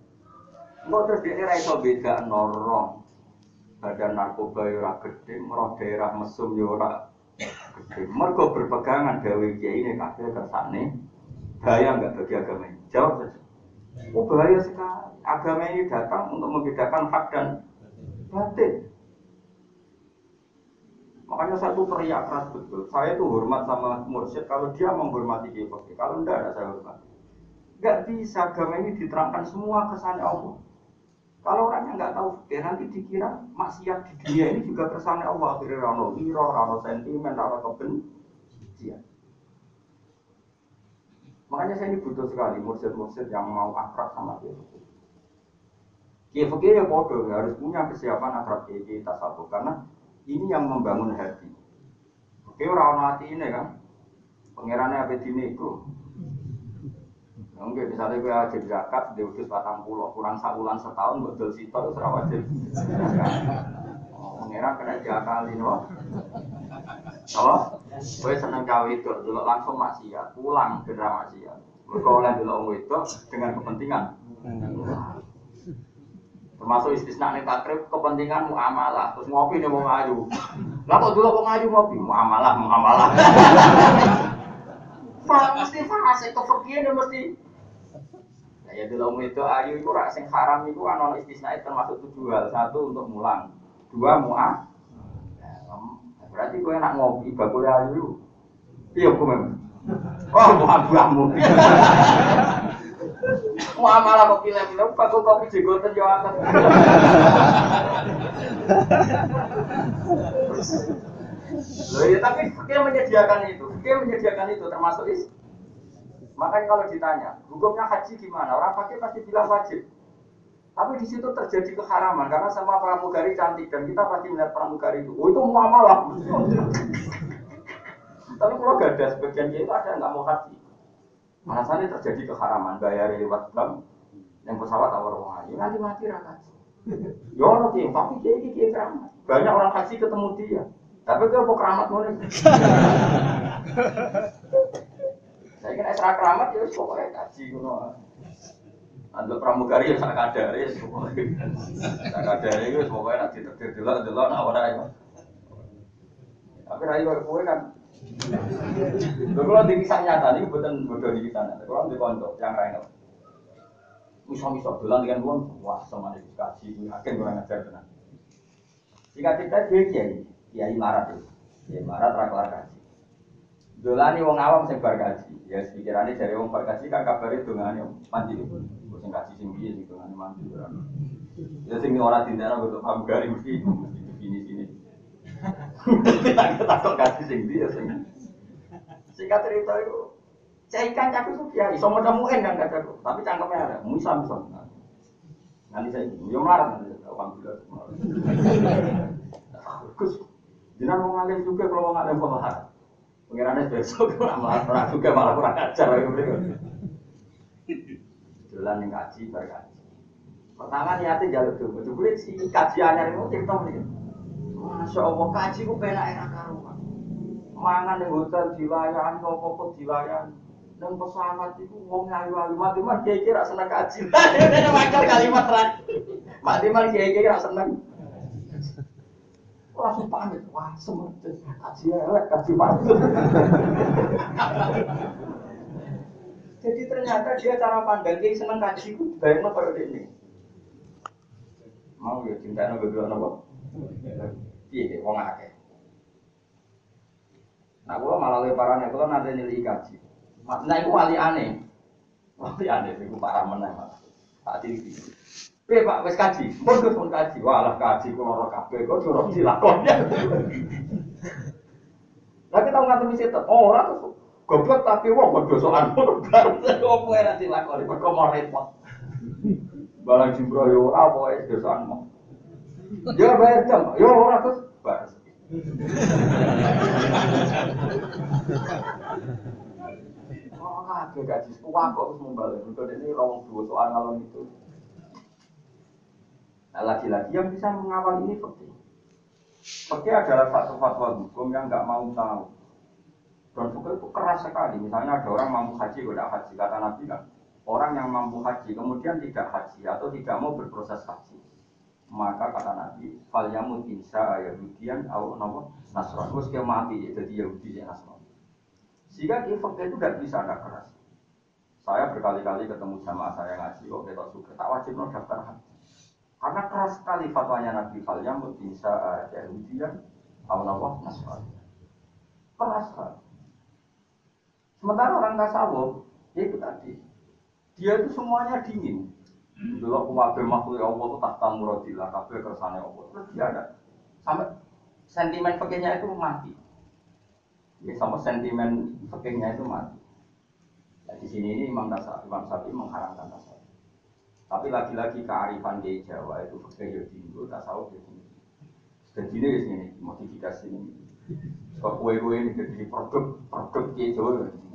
Engko terus dhekne ra iso beda noro. Badan narkoba ya ora gedhe, merah daerah mesum ya ora gedhe. Mergo berpegangan gawe kiai ini kabeh kersane bahaya enggak bagi agama ini? Jawab saja. Oh bahaya sekali. Agama ini datang untuk membedakan hak dan batin. Makanya saya tuh teriak keras betul. Saya tuh hormat sama mursyid kalau dia menghormati Kiai Kalau enggak ada saya hormat. Enggak bisa agama ini diterangkan semua kesannya Allah. Kalau orangnya nggak tahu fikih nanti dikira maksiat di dunia ini juga kesannya Allah. Akhirnya rano wiro, rano sentimen, rano kebencian. Makanya saya ini butuh sekali mursyid-mursyid yang mau akrab sama dia. Kiai fakir ya bodoh, harus punya kesiapan akrab kiai tasawuf karena ini yang membangun hati. Oke orang hati ini kan, pangerannya apa dini itu. Mungkin misalnya gue wajib zakat, dia udah batang pulau, kurang sabulan setahun, betul situ, itu wajib. Oh, pangeran kena jakal ini, Oh, gue seneng cawe itu, dulu langsung maksiat, pulang ke drama maksiat. Mereka oleh dulu itu dengan kepentingan. Termasuk istisna nih takrib kepentingan muamalah, terus ngopi nih mau ngaju. Lah kok dulu kok ngaju ngopi muamalah, muamalah. Pak mesti fase kepergian mesti. Ya dulu itu ayu itu rak sing haram itu kan istisna termasuk tujuh hal. Satu untuk mulang, dua muah Berarti gue enak ngopi bakul ayu. Iya memang. Oh, abu-abu. Mau malah kopi lagi, bakul kopi jegoten yo akan. Loh ya tapi dia menyediakan itu, dia menyediakan itu termasuk is. Makanya kalau ditanya, hukumnya haji gimana? Orang pakai pasti bilang wajib. Tapi di situ terjadi keharaman karena sama pramugari cantik dan kita pasti melihat pramugari itu. Oh itu muamalah. Tapi kalau gak ada sebagian itu ada nggak mau haji. Alasannya terjadi keharaman bayar lewat bank yang pesawat awal orang haji nanti mati raka. Ya orang tim, tapi dia ini dia keramat. Banyak orang haji ketemu dia. Tapi dia mau keramat mau Saya kira keramat ya pokoknya haji anda pramugari ya sak kadare pokoknya. Sak kadare itu pokoknya nanti terdir delok delok nak ora ya. Tapi ra yo kowe kan. Lho kalau di kisah nyata ini bukan bodoh di kisah nyata. Kalau di konco yang lain Misal-misal dolan dengan uang, wah sama ada kaji, yakin kurang ajar benar. Jika kita dia kiai, kiai marat itu, kiai marat rakyat kaji. Dolani wong awam sing bar kaji, ya pikirannya dari wong bar kaji kan kabarnya dongane mandi sing kaji sing piye sing dongane mandi ora. Ya sing ora dindara kok paham gari mesti mesti sini sini. Kita takut kaji sing piye sing. Singkat cerita itu Cai ikan cakup itu iso modal muen kan cakup, tapi cangkemnya ada, misal misal. Nanti saya, yo marah nanti, alhamdulillah. Gus, jangan mau ngalim juga kalau mau ngalim pemahar. Pengirannya besok malah juga malah kurang ajar. Dolan yang kaji berkaji. Pertama niatnya jalur dulu. Jebule si kajiannya itu cerita nih. Masya Allah kaji ku penak era karuan. Mangan yang hotel dilayan, nopo dilayan. Dan pesawat itu wong ayu ayu mati mah kiai kira seneng kaji. Dia makar kalimat terakhir. Mati mah kiai kira seneng. Langsung pamit, wah semercet, kaji elek, kaji pantun. Jadi ternyata dia cara pandang dia seneng kaji itu bayang apa ini. Mau ya cinta nopo berdua nopo. Iya, wong akeh. Nah, gua malah lebarannya, kalau nanti nilai kaji. Nah, itu wali aneh. Wali aneh, itu parah meneh, mas. Tak tinggi. Eh Pak, wes kaji, pun pun kaji, walah kaji kulo ora kabeh, kok curang dilakoni. Lah kita nggak tahu misi oh ora tuh Goblok tapi wong kok dosokan ngono bar. Opo ora dilakoni kok mau repot. Balang jimbro yo ora pokoke dosokan mau. Yo bayar jam, yo ora terus bar. Oh, kabeh gaji sekolah kok wis membalik. Untuk ini rawang dua soal ngalon itu. Nah, lagi-lagi yang bisa mengawal ini penting. Fakih adalah satu fatwa hukum yang nggak mau tahu. Dan fakih itu keras sekali. Misalnya ada orang mampu haji, tidak haji. Kata Nabi kan, orang yang mampu haji kemudian tidak haji atau tidak mau berproses haji. Maka kata Nabi, fal yamut Yahudian atau nopo Nasrani. Terus dia mati jadi Yahudi ya Nasrani. Sehingga fakih itu tidak bisa ada keras. Saya berkali-kali ketemu jamaah saya ngaji, kok kita suka tak wajib no daftar haji. Karena keras sekali fatwanya Nabi fal yamut Yahudian atau nopo Nasrani. Keras sekali. Sementara orang tasawuf, ya itu tadi, dia itu semuanya dingin. Dulu kuwabe makhluk Allah itu tak tamu rodila, kabeh kersane Allah. Terus dia ada sampai sentimen fakirnya itu mati. Ya, sama sentimen fakirnya itu mati. Nah, di sini ini Imam Tasawuf, Imam Sapi mengharamkan tasawuf. Tapi lagi-lagi kearifan di Jawa itu fakir ya dingin, tasawuf ya dingin. Dan ini di sini modifikasi ini. Kok kue-kue ini jadi produk produk di Jawa ya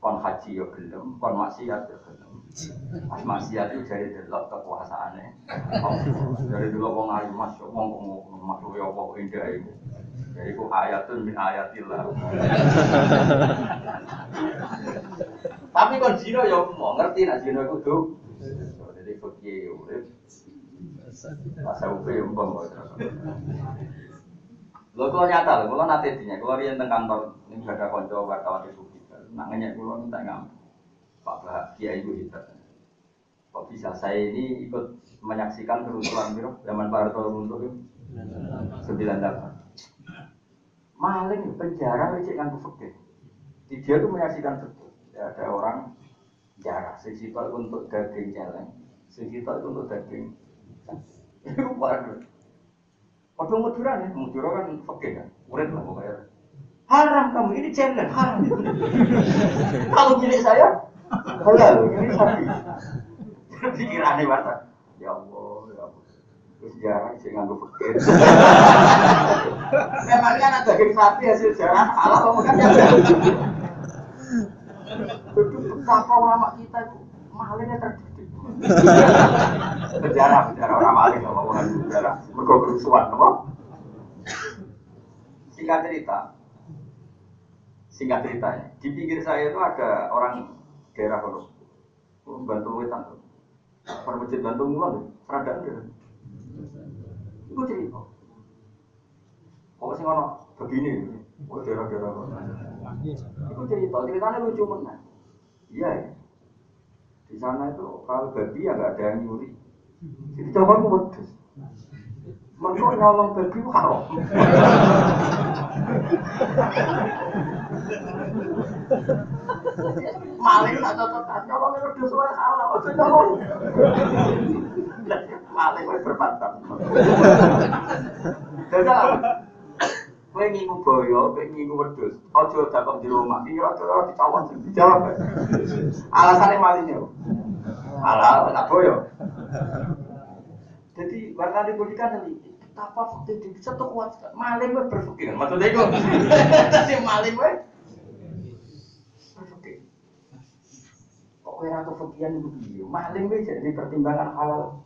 kon haji yo gelem, kon maksiat yo gelem. Pas maksiat itu dari delok kekuasaannya. Dari dulu wong ayu mas, wong makhluk yo apa indah itu. Jadi ku ayatun min ayatillah. Tapi kon zina yo mau ngerti nak zina iku do. Jadi fakir urip. Masa upe yo mbong Lho kok nyata lho, kula nate dinya, kula riyen teng kantor ning ada kanca wartawan itu nak nanya pulau minta ngam. Pak Bahagia itu hebat. Kok bisa saya ini ikut menyaksikan kerusuhan biro zaman Pak Harto runtuh itu? Sembilan delapan maling penjara lecek kan fakir. Dia tuh menyaksikan betul. Ya, ada orang jarak sekitar untuk daging celeng sekitar untuk daging itu baru Padahal Madura nih, Madura kan fakir kan, urip lah pokoknya. Haram kamu, ini challenge, haram. Kalau milik saya, halal, ini sapi. Pikirannya mata. Ya Allah, ya Allah. Terus jarang sih nganggo pikir. Memangnya anak daging sapi hasil jarang halal kamu kan ya. Betapa ulama kita itu malingnya terdidik. Penjara, penjara orang maling, apa orang penjara. Mereka kerusuhan, apa? Singkat cerita, Singkat ceritanya, di pinggir saya itu ada orang daerah kono. Bantu wetan. Per masjid bantu mulon, serada ada. Itu cerita. Oh sing ono begini, oh daerah-daerah kono. Itu cerita, ceritanya lucu mana? Iya ya. Di sana itu kalau babi ya nggak ada yang nyuri. Jadi coba wedus. Mereka nyolong babi haram. Maling tak cocok, nyolong itu yang halal, ojo nyolong. Maling itu berpantang. Jadi Kowe ngingu boyo, kowe ngingu wedhus. Di rumah, kira-kira dicawan dijawab. Alasannya malingnya. Halal tak boyo. Jadi warna di kan ini betapa fakir di satu kuat sekali. Maling gue berpikir, maksudnya itu. Jadi maling gue berpikir. Kok gue ratu fakiran begitu? Maling gue jadi pertimbangan halal.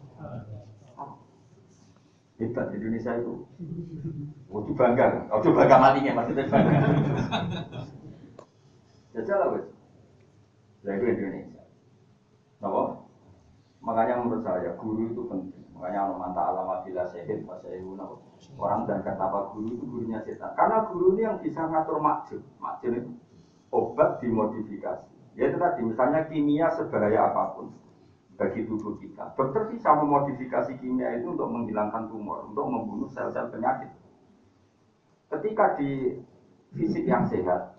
Hebat di Indonesia itu. Wajib bangga, wajib bangga matinya maksudnya bangga. Jajal lah wes. Lah itu Indonesia. Kenapa? Makanya menurut saya guru itu penting. Makanya Allah manta alamat bila sehin, orang dan kata apa guru itu gurunya setan. Karena guru ini yang bisa ngatur makjid. Makjid itu obat dimodifikasi. Ya itu tadi, misalnya kimia sebahaya apa pun bagi tubuh kita. Dokter bisa memodifikasi kimia itu untuk menghilangkan tumor, untuk membunuh sel-sel penyakit. Ketika di fisik yang sehat,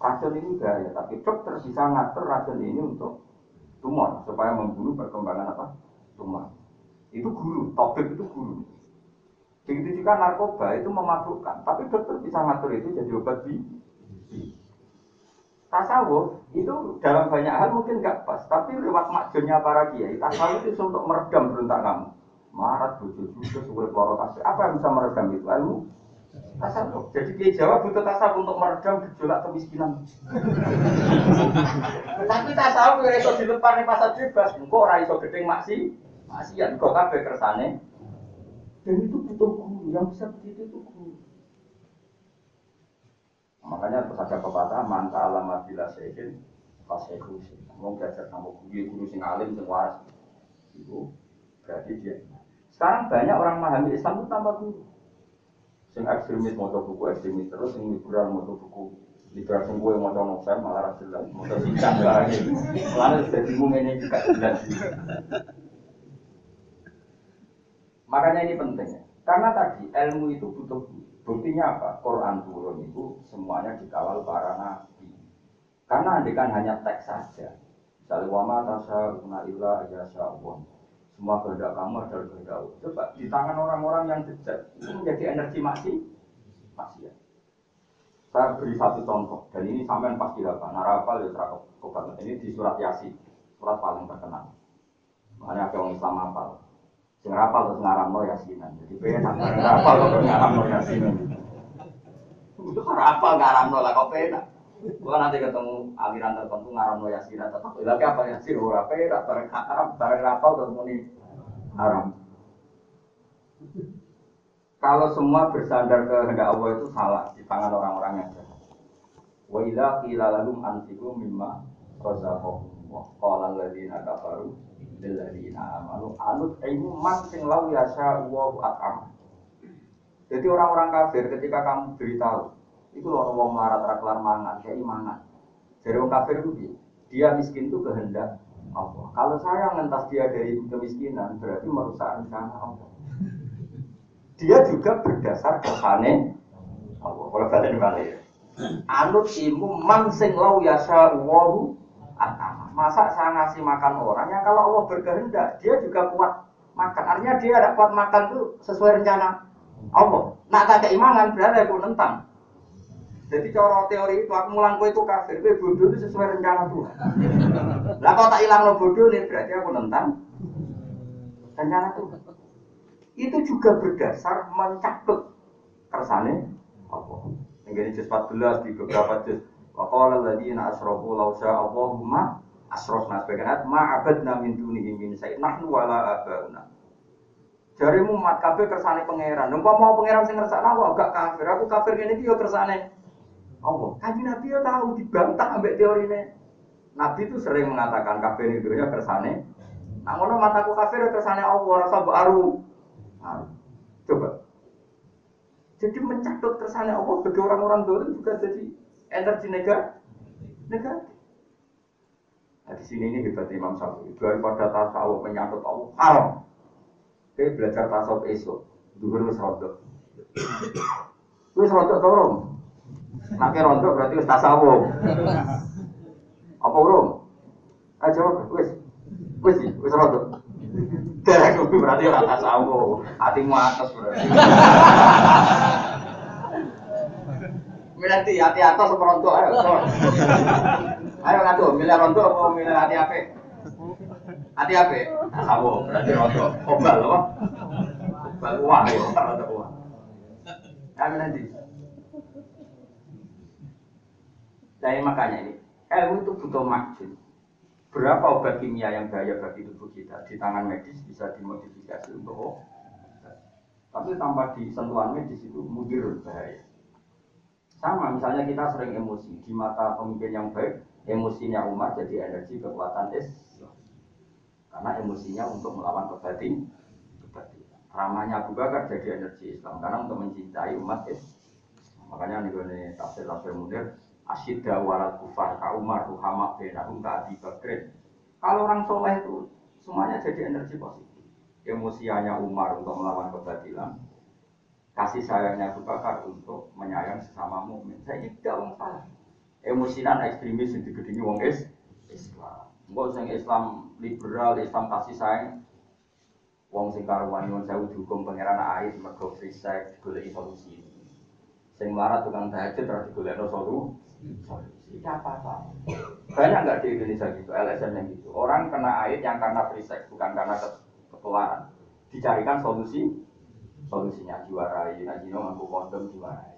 racun ini bahaya, tapi dokter bisa ngatur racun ini untuk tumor supaya membunuh perkembangan apa? Tumor. Itu guru, topik itu guru. Begitu juga narkoba itu memabukkan, tapi dokter bisa ngatur itu jadi obat di tasawuf itu dalam banyak hal mungkin nggak pas, tapi lewat makjunnya para kiai tasawuf itu untuk meredam berontak kamu. Marat, bujuk, bujuk, sulit loro. Apa yang bisa meredam itu ilmu? Tasawuf. Jadi kiai Jawa butuh tasawuf untuk meredam gejolak kemiskinan. tapi tasawuf yang itu dilepas nih pasar bebas, engkau orang iso gedeng maksi, maksiat kok kabeh kersane dan itu butuh guru yang bisa begitu itu guru. Makanya ada pepatah manta alamat bila sehin pas sehu Mau belajar sama guru guru sing alim sing waras itu berarti dia. Sekarang banyak orang memahami Islam itu tanpa guru. Sing ekstremis mau buku ekstremis terus sing liberal mau buku liberal sing gue mau novel malah rasul mau singkat lagi. Malah sudah bingung ini juga jelas. Makanya ini penting. Karena tadi ilmu itu butuh buktinya apa? Quran turun itu semuanya dikawal para nabi. Karena andikan hanya teks saja. Misalnya wama tasa una illa syawon. Semua kehendak kamu adalah kehendak Coba di tangan orang-orang yang jejak itu menjadi energi masih masih ya. Saya beri satu contoh dan ini sampai pasti hafal. Narapal ya terakop Ini di surat Yasin, surat paling terkenal. Makanya ada orang Islam hafal. Sing rapal terus ngaramno yasinan. Jadi penak rapal terus ngaramno yasinan. Itu rapal ngaramno lah kok penak. Gua nanti ketemu aliran tertentu ngaramno yasinan tetap lagi apa yasin ora penak bareng haram bareng rapal terus muni haram. Kalau semua bersandar ke kehendak Allah itu salah di tangan orang-orang yang jahat. Wa idza qila lahum anfiqu mimma razaqakum wa qala alladziina kafaru anut ilmu sing lau yasa wa at'am. Jadi orang-orang kafir ketika kamu beritahu, itu orang wong melarat ra kelar mangan, kayak imangan. Jadi orang kafir itu dia miskin itu kehendak Allah. Kalau saya ngentas dia dari kemiskinan, berarti merusak rencana Allah. Dia juga berdasar kesane Allah. Kalau balik balik. Anut ilmu man sing lau yasa wa Masa saya ngasih makan orang yang kalau Allah berkehendak, dia juga kuat makan. Artinya dia ada kuat makan itu sesuai rencana Allah. Nak tak keimangan berarti aku nentang. Jadi cara teori itu aku mulang itu kafir, gue bodoh itu sesuai rencana Tuhan. Lah kalau tak hilang lo bodoh nih berarti aku nentang rencana Tuhan. Itu juga berdasar mencatut kersane Allah. Yang ini 14 di beberapa juz. Wa qala alladziina asyraku law syaa Allahumma asrofna sebagian ayat ma'abadna min dunihi min sayyid nahnu wala abauna. Jarimu mat kafir kersane pangeran. Numpa mau pangeran sing ngersakna aku agak kafir. Aku kafir ini dia kersane. Allah kaji nabi ya tahu dibantah ambek teori ini nabi itu sering mengatakan kafir itu ya kersane. Ngono mataku kafir kersane Allah rasa baru nah, coba. Jadi mencatut kersane Allah bagi orang-orang dulu juga jadi energi negatif negatif Nah, di sini ini hebat Imam Syafi'i. Daripada tasawuf menyangkut Allah haram. Oke, belajar tasawuf esok. Duhur wis rontok. Wis rontok dorong. Nak rontok berarti wis tasawuf. Apa urung? Ayo wis. Wis wis rontok. Derek berarti ora tasawuf. Hatimu atas berarti. Milih hati atas seperontok ayo. Ayo ngadu, milih rondo apa milih hati apa? Hati apa? Sawo, berarti rondo. Obal apa? Obal uang ya, rondo uang. Kami nanti. Jadi makanya ini, ilmu itu butuh maksud. Berapa obat kimia yang bahaya bagi tubuh kita di tangan medis bisa dimodifikasi untuk tapi tanpa di sentuhan medis itu mudir bahaya. Sama misalnya kita sering emosi di mata pemimpin yang baik, emosinya umat jadi energi kekuatan Islam. Karena emosinya untuk melawan kebatin. Ramahnya Abu Bakar jadi energi Islam karena untuk mencintai umat Islam. Makanya nih gue tafsir tafsir munir asyidda warat kufar ka Umar ruhama benahum ka Abi. Kalau orang soleh itu semuanya jadi energi positif. Emosianya Umar untuk melawan kebatilan, kasih sayangnya Abu untuk menyayang sesama mukmin. Saya tidak orang emosinan ekstremis yang digedingi wong is Islam. Mbok sing Islam liberal, Islam kasih sayang wong sing karuan nyuwun sewu dihukum pangeran air mergo free sex solusi. Sing melarat tukang tahajud terus digolekno solusi. apa apa? Banyak nggak di Indonesia gitu, LSM yang gitu. Orang kena air yang karena free bukan karena ketularan. Dicarikan solusi, solusinya diwarai, nah jino ngaku kondom diwarai.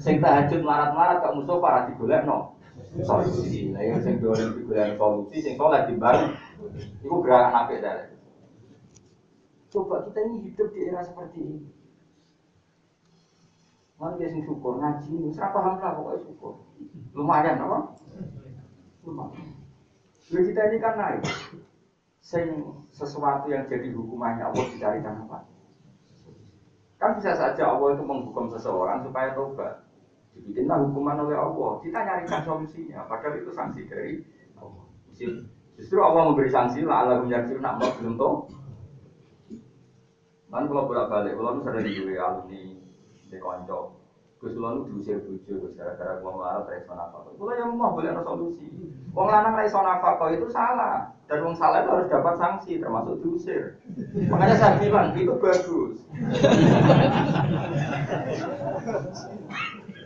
Sing tahajud marat-marat kok musuh para no solusi. Lah yang sing dolen digolek solusi sing soleh timbang iku gerakan apik dari. Coba kita ini hidup di era seperti ini. Mana dia sing syukur ngaji, serap paham lah pokoknya syukur. Lumayan apa? Lumayan. Lalu kita ini kan naik. Sing sesuatu yang jadi hukumannya Allah dicarikan apa? Kan bisa saja Allah itu menghukum seseorang supaya tobat. Dibikinlah hukuman oleh Allah. Kita nyarikan solusinya. Padahal itu sanksi dari Allah. Justru Allah memberi sanksi lah Allah menjadi nak belum tahu. Kan kalau bolak balik, kalau sering di alumni di konco. Gus Kulon diusir bujo, Gus gara-gara gua malah reso nafkah. Kulo yang mau boleh ada solusi. Wong lanang reso nafkah itu salah. Dan wong salah itu harus dapat sanksi, termasuk diusir. Makanya saya bilang itu bagus.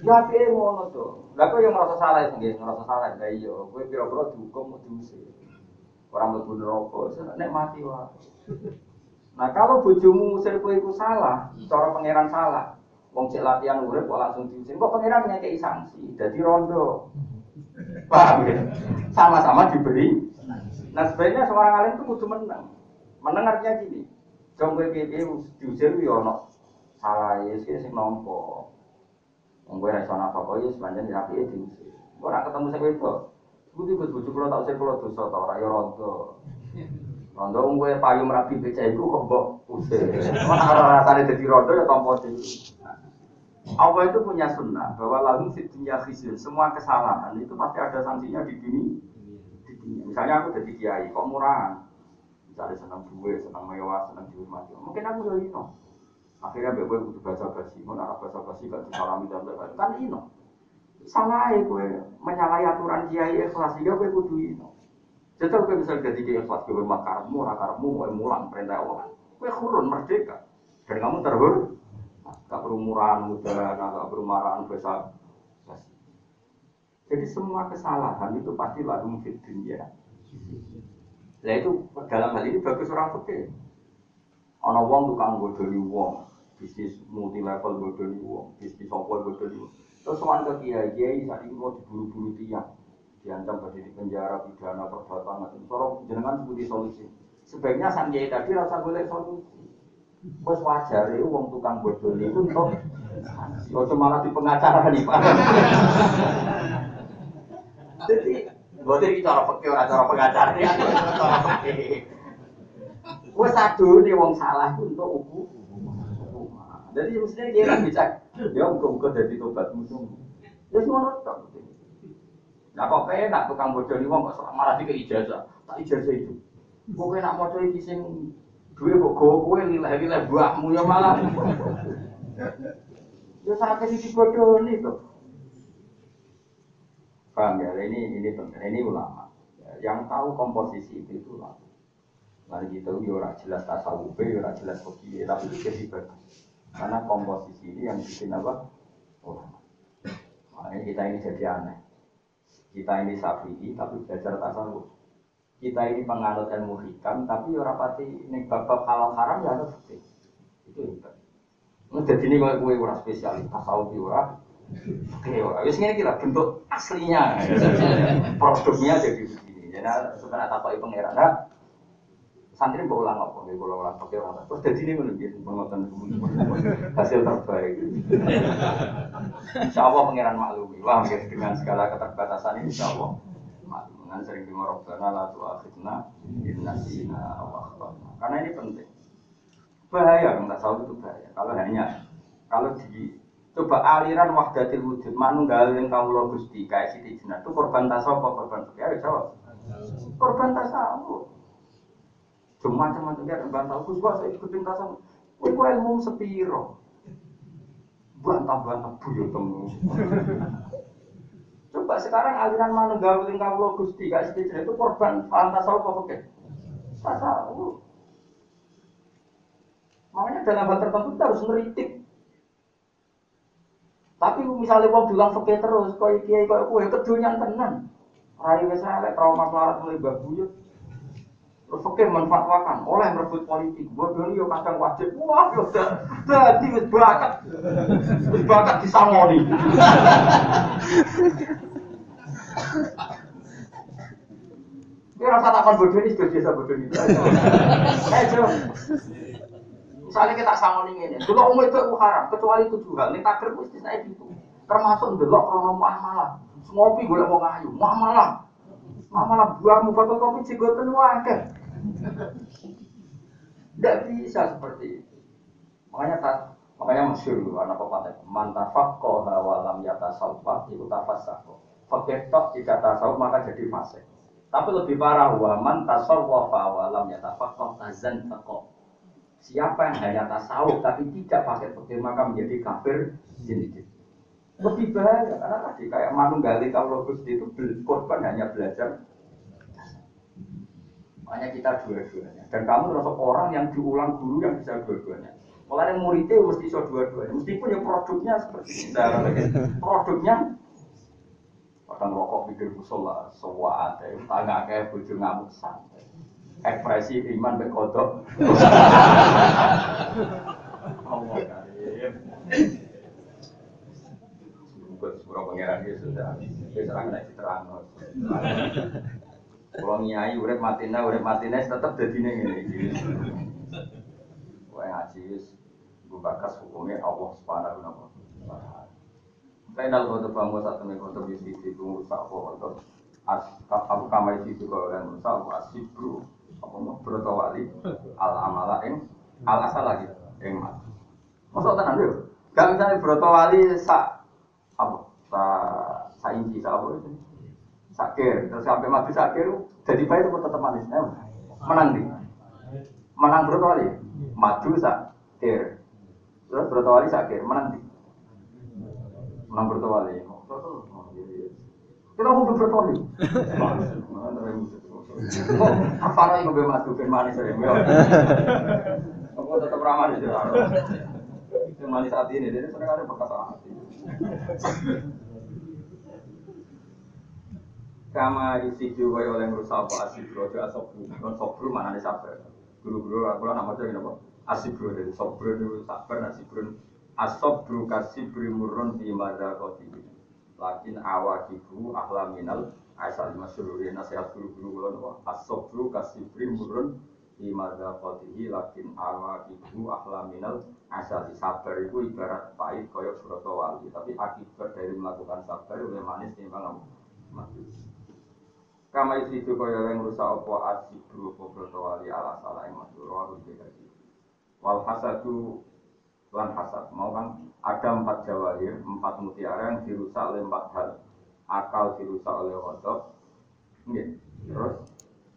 ya piye ngono to. Lah kok yang merasa salah nggih, merasa salah. Lah iya, kowe pira-pira dihukum mau diusir. Orang mlebu neraka, nek mati wae. Nah kalau bojomu musir kowe iku salah, cara pangeran salah, Wong cek latihan urip kok langsung diusir. Kok pangeran ngekei sanksi, jadi rondo. Paham ya? Sama-sama diberi. Nah sebenarnya seorang alim itu kudu menang. Menang artinya gini. Jom gue piye diusir yo ono salah ya sih sing nompo. Wong gue ra iso apa kok ya sepanjang dirapi diusir. Ora ketemu sing wedok. Kudu kudu bojo kula tak usir kula dosa ta ora ya rondo. Rondo wong gue payu merapi becak iku kok mbok usir. Ora rasane dadi rondo ya tampa dhewe. Allah itu punya sunnah bahwa lalu fitnya khizyun semua kesalahan itu pasti ada sanksinya di dunia. Di dunia. Misalnya aku jadi kiai, kok murahan? Misalnya senang duit, senang mewah, senang dihormati. Mungkin aku jadi ino. Akhirnya gue butuh baca basi, mau narap baca basi gak disalami dan sebagainya. Kan ino. Salah ya gue menyalahi aturan kiai ikhlas sehingga gue butuh ino. Jadi gue bisa jadi kiai ikhlas, gue hormat karmu, rakarmu, mau mulang perintah Allah. Gue kurun merdeka. Dan kamu terhormat gak berumuran muda, gak berumuran besar. Jadi semua kesalahan itu pasti lalu fit ya. Nah itu dalam hal ini bagus orang fikih. Ono wong tukang bodoni wong, bisnis multi level bodoni wong, bisnis software bodoni wong. Terus soal ke kiai kiai saat ini mau diburu-buru tiang, diancam di penjara pidana perdata macam. Sorong jenengan sebuti solusi. Sebaiknya sang kiai tadi rasa boleh solusi. Bos wajar itu uang tukang bodoh itu untuk Ojo malah di pengacara nih Pak. Jadi, buat ini cara pakai cara pengacara ya, cara pakai. Satu nih uang salah untuk ubu. Jadi mestinya dia kan bisa, ya muka-muka jadi tobat musuh. Ya semua nonton. Nah kok nak tukang bodoh nih uang kok malah di ijazah, tak ijazah itu. Gue nak mau coba kisah Duwe kok gowo kowe lileh-lileh buahmu ya malah. Ya sakit iki bodoni to. Paham ya? Ini ini penting. Ini ulama. Yang tahu komposisi itu itu ulama. Mari kita ya ora jelas tasawuf, ya ora jelas fikih, tapi itu jadi bagus. Karena komposisi ini yang bikin apa? Ulama. Makanya kita ini jadi aneh. Kita ini sapi, tapi belajar tasawuf kita ini penganut ilmu hikam tapi orang pati nih bab halal haram ya ada fikih itu hebat Nah, jadi ini kalau gue orang spesialis tasawuf ora. Oke ora. Wis ngene kira bentuk aslinya. Produknya jadi begini. Jadi sebenarnya tapai pangeran nah, santri mau ulang apa? Nih kalau ulang pakai orang terus jadi ini menunjuk pengotan hasil terbaik. Insya Allah pangeran maklumi. Wah dengan segala keterbatasan ini Insya Allah Jangan sering dengar Rabbana la tu'akhidna in nasina aw Karena ini penting. Bahaya tak tahu itu bahaya. Kalau hanya kalau di coba aliran wahdatil wujud manunggal yang kamu lo gusti kayak siti jinak itu korban tasawuf korban fikih? Ya jawab. Korban tasawuf cuma macam-macam ya korban tasawuf gus saya ikutin tasawuf Kowe ilmu sepiro. Bantah bantah buyut temu Coba sekarang aliran mana tingkah lo gusti gak sedikit itu korban paham tasawuf apa oke? Tasawuf. Makanya dalam hal tertentu kita harus ngeritik. Tapi misalnya wong bilang fakir terus, kau kiai kau kue kedunyan tenan. Rai wes elek trauma melarat mulai babuyut. Terus fakir menfatwakan oleh merebut politik. Bodoh yo kadang wajib. Wah, yo udah jadi wis bakat. Wis bakat disangoni. Ini rasa takkan bodoh ini sudah biasa bodoh ini. Eh. Misalnya kita sama nih ini, dulu umum itu haram, kecuali tujuh hal. Ini takdir mesti saya itu. Termasuk dulu krono muamalah. Ngopi gue mau ngayu, muamalah. Muamalah buahmu fotokopi cigoten wakil. Tidak bisa seperti itu. Makanya tak makanya masyur karena pepatah mantafak kau walam yata salfa itu tafasako. Fakir tok jika tasawuf maka jadi fasik. Tapi lebih parah waman tasawwafa walam yatafak kau tazan tako. Siapa yang hanya tasawuf tapi tidak pakai fakir maka menjadi kafir jenis lebih bahaya karena tadi kayak manunggali kalau Gusti itu korban hanya belajar hanya kita dua-duanya. Dan kamu termasuk orang yang diulang guru yang bisa dua-duanya. Mulai muridnya mesti bisa dua-duanya. Meskipun ya produknya seperti kita. produknya Kadang rokok pikir musola, semua ada. Tangga kayak bujuk ngamuk santai. Ekspresi iman berkodok. Allah karim. Buat surah pangeran dia sudah. Dia serang naik terang. Kalau nyai urip matina, urip matina tetap jadi ini ini. Wah ngaji gue bakas hukumnya Allah subhanahu wa taala. Final kau tuh satu nih kau tuh bisa itu rusak kok untuk as aku kamai itu kau dan rusak aku asik bro apa mau bertawali al amala eng al asal lagi eng mat. Masuk tenan dulu. Gak misalnya bertawali sa apa sa sa inci sa apa itu sakir. Terus sampai mati sakir jadi baik itu tetap manis. Menang di. Menang berapa maju sakir. Terus berapa kali sakir. Menang di. Menang berapa kali kita mau berapa kali apa lagi mau masukin manis ya. Aku tetap ramah di itu manis hati ini. Jadi sering ada perkataan hati kama yusidu wa oleh merusak apa asibro itu asobru non sobru mana nih sabar. Guru-guru aku lah nama jadi apa asibro dari sobru itu sabar asibro asobru kasibri murun di mada koti lakin awakibu ahlaminal asal masyururi nasihat guru-guru kalau apa asobru kasibri murun di mada koti lakin awakibu ahlaminal asal sabar itu ibarat pahit koyok suroto wali tapi akibat dari melakukan sabar oleh manis timbang mati Kama isi itu yang rusak opo asibu opo wali ala salah yang masuk roh beda Wal hasadu lan hasad mau kan ada empat jawahir, empat mutiara yang dirusak oleh empat hal. Akal dirusak oleh wadok, terus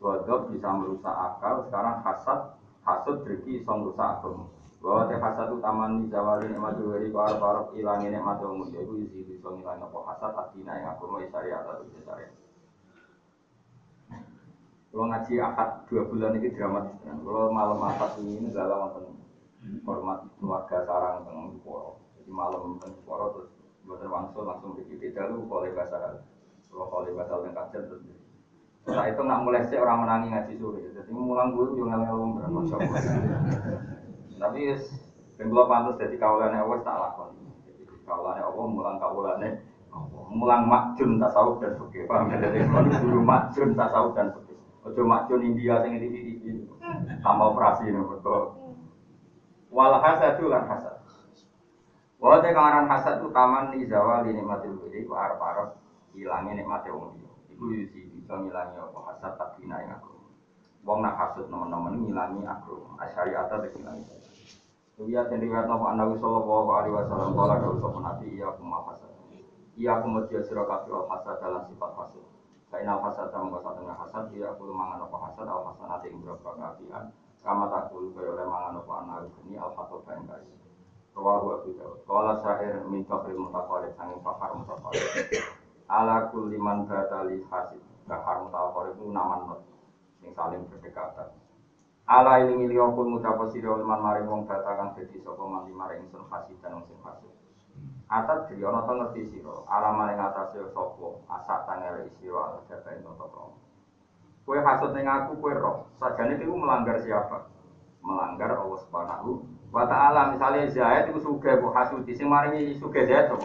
wadok bisa merusak akal. Sekarang hasad, hasad berarti bisa merusak agama. Bahwa teh hasad taman di jawali nikmat dari para para ilangin nikmat umum. Itu isi bisa ngilangin apa hasad, adina yang agama syariat atau syariat. Kalau ngaji akad dua bulan ini dramatis kan. Kalau malam akad ini adalah wonten hormat keluarga sarang teng Poro. Jadi malam teng Poro terus buatan wangsul langsung di beda lu boleh bahasa kalau boleh bahasa yang kajian terus. Setelah itu nggak mulai sih orang menangi ngaji sore. Jadi mulang dulu juga nggak ngomong berapa Tapi penggelar pantas jadi kawalannya Allah tak lakon. Jadi kawalannya Allah mulang kawalannya mulang makjun tasawuf dan fikih paham ya dari guru makjun tasawuf dan fikih Ojo macun India sing TV tambah operasi ini betul. Wal itu kan hasad. Wah, kang aran hasad itu taman di zawal ini mati wiri ku arep arep hilangnya nikmate wong liya. Iku yusi bisa ngilangi apa hasad tak bina yang aku. Wong nak hasud teman-teman ngilangi aku. Asyari atas ngilangi. Kuliah yang riwayat nama Nabi Sallallahu Alaihi Wasallam kalau ada usaha nabi iya hasad. Iya dia sirakafi al hasad dalam sifat hasad. Kain al hasad sama bahasa tengah hasad dia aku mangan apa hasad al hasad nanti yang berapa keapian kama takul kaya oleh mangan apa anak ini al hasad kain kais. Rawahu Abu Dawud. Kala syair min kafir mutaqalib sanging fakar mutaqalib. Ala kulli man hasid. Fakar mutaqalib itu nama not yang saling berdekatan. Ala iling iliyopun ngucapa siri oleh man maring wong data kang dadi sapa man maring sun hasid dan sing hasid. Atat diri ana to ngerti sira, alaman ing atase sapa, asak tangel sira ala jabain toto kromo. Ning aku kowe roh, sajane iku melanggar siapa? Melanggar Allah Subhanahu wa taala. Misale Zaid iku sugih kok hasud sing maringi sugih Zaid to.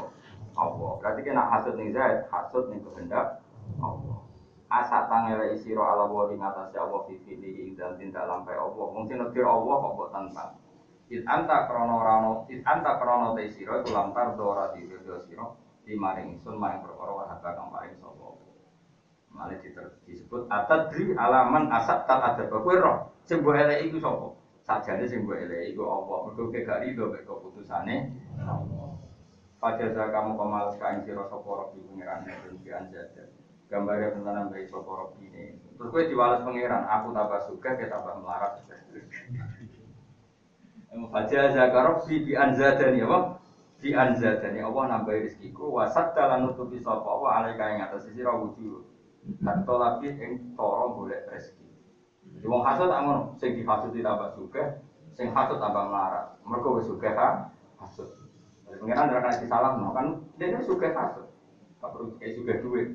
Allah. Berarti kena hasud ning Zaid, hasud ning kehendak Allah. Asa tangele isiro ala wa ing atase Allah fi fili dan tindak lampai Allah. Mungkin nekir Allah kok mbok tantang. It anta krono rano, it anta krono te siro, iku lantar dora di video siro, di maring ingsun maring perkara wahaba kang paring sapa. Mane disebut atadri alaman asat tak ada kowe roh sing mbok eleki iku sapa? Sajane sing mbok eleki iku apa? Mergo kowe gak rido mek keputusane Fajaza kamu kemales kain siro sapa roh di pengiran dan di anjada. Gambarnya tentang bayi sapa roh ini. Terus kowe diwales pengiran, aku tambah suka, kita tambah melarat. Fajar zakarok fi bi anzadani apa? Bi anzadani Allah nambahi rezekiku wasat dalam nutupi sapa wa alaika ing atas sira wujud. Dan tolapi ing toro golek rezeki. Jadi wong hasud tak ngono, sing dihasud tambah suka, sing hasud tambah melarat. Mergo wis ha hasud. Jadi pengiran ora kasih salam no kan dia suka hasud. Tak perlu kayak suka duit.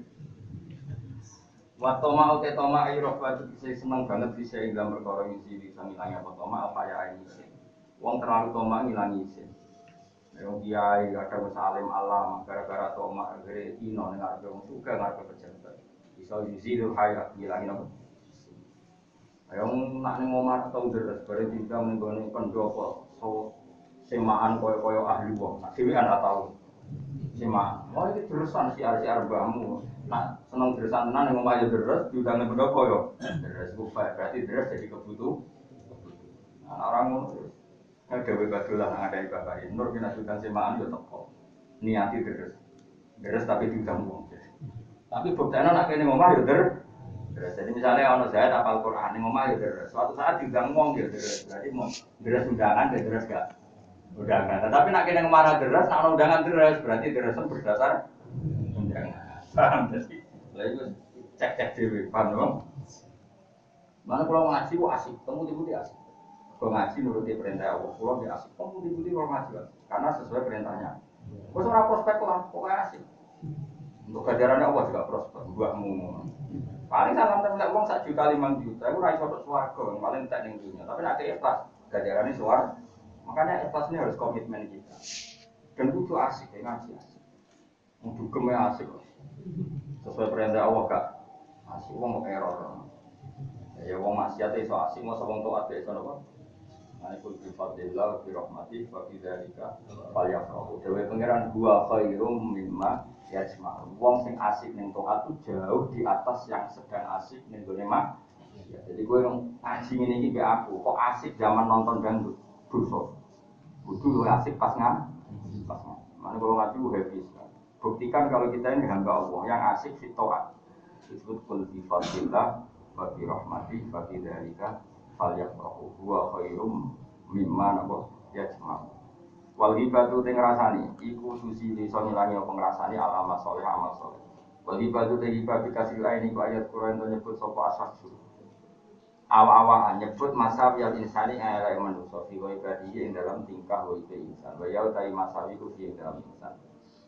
Wa toma ute toma ayi rohba bisa seneng banget bisa ing dalam perkara isi bisa ngilangi apa toma apa ya ayi Wong terlalu toma ngilangi isin. Yang kiai kadang salim alam gara-gara toma gara ino ning arep wong suka ngarep pejabat. Iso yusidul hayat ngilangi apa? Ayo nak ning omah tau deres bare timbang ning pendopo so semaan koyo-koyo ahli wong. Nak dhewean ra tau. Sema, oh ini deresan si arsi arbamu. Nak seneng deresan tenan ning omah ya deres diundang pendopo yo. Deres ku berarti deres jadi kebutuh. Nah, orang ngono Dewi Badulah yang ada di Bapak Nur kita sudah semaan ya teko niati deres. Deres tapi diundang uang tapi buktinya nak ini ngomong ya deres. Jadi misalnya ono saya tapal Quran ini ngomong ya deres. Suatu saat diundang uang ya deres. Berarti mau deres undangan ya deres gak? Undangan. Tapi nak kini ngomong deres nak undangan deres berarti deres berdasar undangan. Paham jadi lalu cek cek dewi paham dong mana kalau ngaji wah asik? Temu tiba asik ngaji nuruti perintah Allah, pulau di asik. Kamu putih-putih kalau ngaji? Karena sesuai perintahnya. Bos orang prospek lah, pokoknya asik. Untuk gajarannya Allah juga prospek, buatmu. Paling salam tempat uang satu juta lima juta, aku raih satu suarga, yang paling tak ning dunia. Tapi nanti ikhlas, gajarannya suar. Makanya ikhlas ini harus komitmen kita. Dan itu asik, ya ngaji asik. Untuk ya asik, sesuai perintah Allah kak. Asik, uang mau error. Ya, uang maksiat itu asik, mau sebong toat itu apa? Manikul bi fadlillah bi rahmati wa bi dzalika falyafrahu. Dewe pangeran gua khairum mimma yajma'un. Wong sing asik ning taat itu jauh di atas yang sedang asik ning gone mak. Ya, jadi gue yang ngaji ini iki aku, kok asik zaman nonton dangdut, dosa. Kudu asik pas ngam, pas ngam. Mana kalau ngaji gue happy sekali. Buktikan kalau kita ini hamba Allah yang asik di taat. Disebut kul bi fadlillah wa bi rahmati wa dzalika falyafrahu huwa khairum mimma napa yajma. Wal hibatu teng ngrasani iku susi iso ngilangi apa ngrasani alamat saleh amal saleh. Wal hibatu teng hibah dikasih lain iku ayat Quran to nyebut sapa asas awa-awaan nyebut masa yang insani yang manusia fi wa ing dalam tingkah wa insan. Wa yau tai masawi ku ing dalam insan.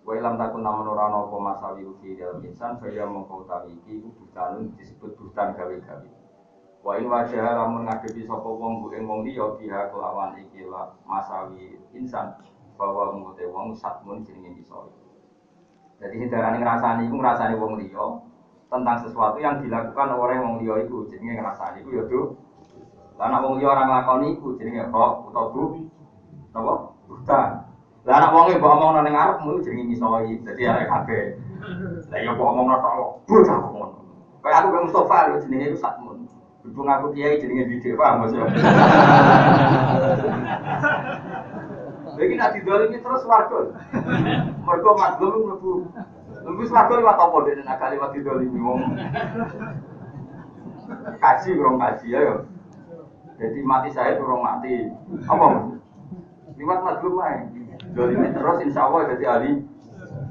Wa ilam takun namun ora ana apa masawi ku dalam insan fa ya mongko utawi iki butanun disebut butan gawe-gawe Wa in wajah lamun ngadepi sapa wong bu ing wong liya biha kelawan iki masawi insan bahwa mute wong satmun jenenge iso. Jadi hindarane ngrasani iku ngrasani wong liya tentang sesuatu yang dilakukan oleh wong liya iku jenenge ngrasani iku ya do. Lah nek wong liya ora nglakoni iku jenenge kok utawa bu. Napa? Buta. Lah nek wong e mbok omongno ning arepmu jenenge misoi. Dadi arek kabeh. Lah ya mbok omongno tok bocah kok ngono. Kayak aku Bang Mustofa lho jenenge iku satmun. Berhubung aku kiai jadinya didik, paham maksudnya? Lagi nanti ini terus warga. Mereka madlum mlebu. Mlebu warga lewat apa dene nak lewat didolimi wong. Kaji urung kaji ya. Jadi mati saya turun mati. Apa? Lewat madlum ae. Dolimi terus insya Allah jadi ahli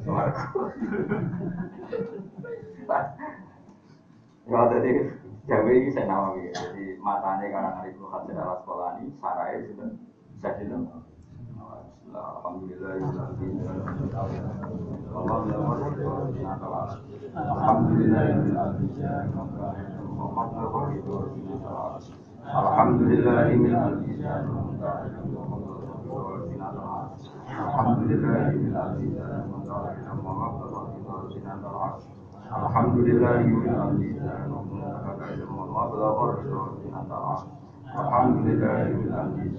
warga. Ya jadi Jawa ini saya nawawi, jadi matanya karena Ibnu Hajar al Asqalani, sarai sudah bisa dinam. Alhamdulillah, Alhamdulillah, Alhamdulillah, Alhamdulillah, Alhamdulillahirobbilalamin. Alhamdulillahirobbilalamin.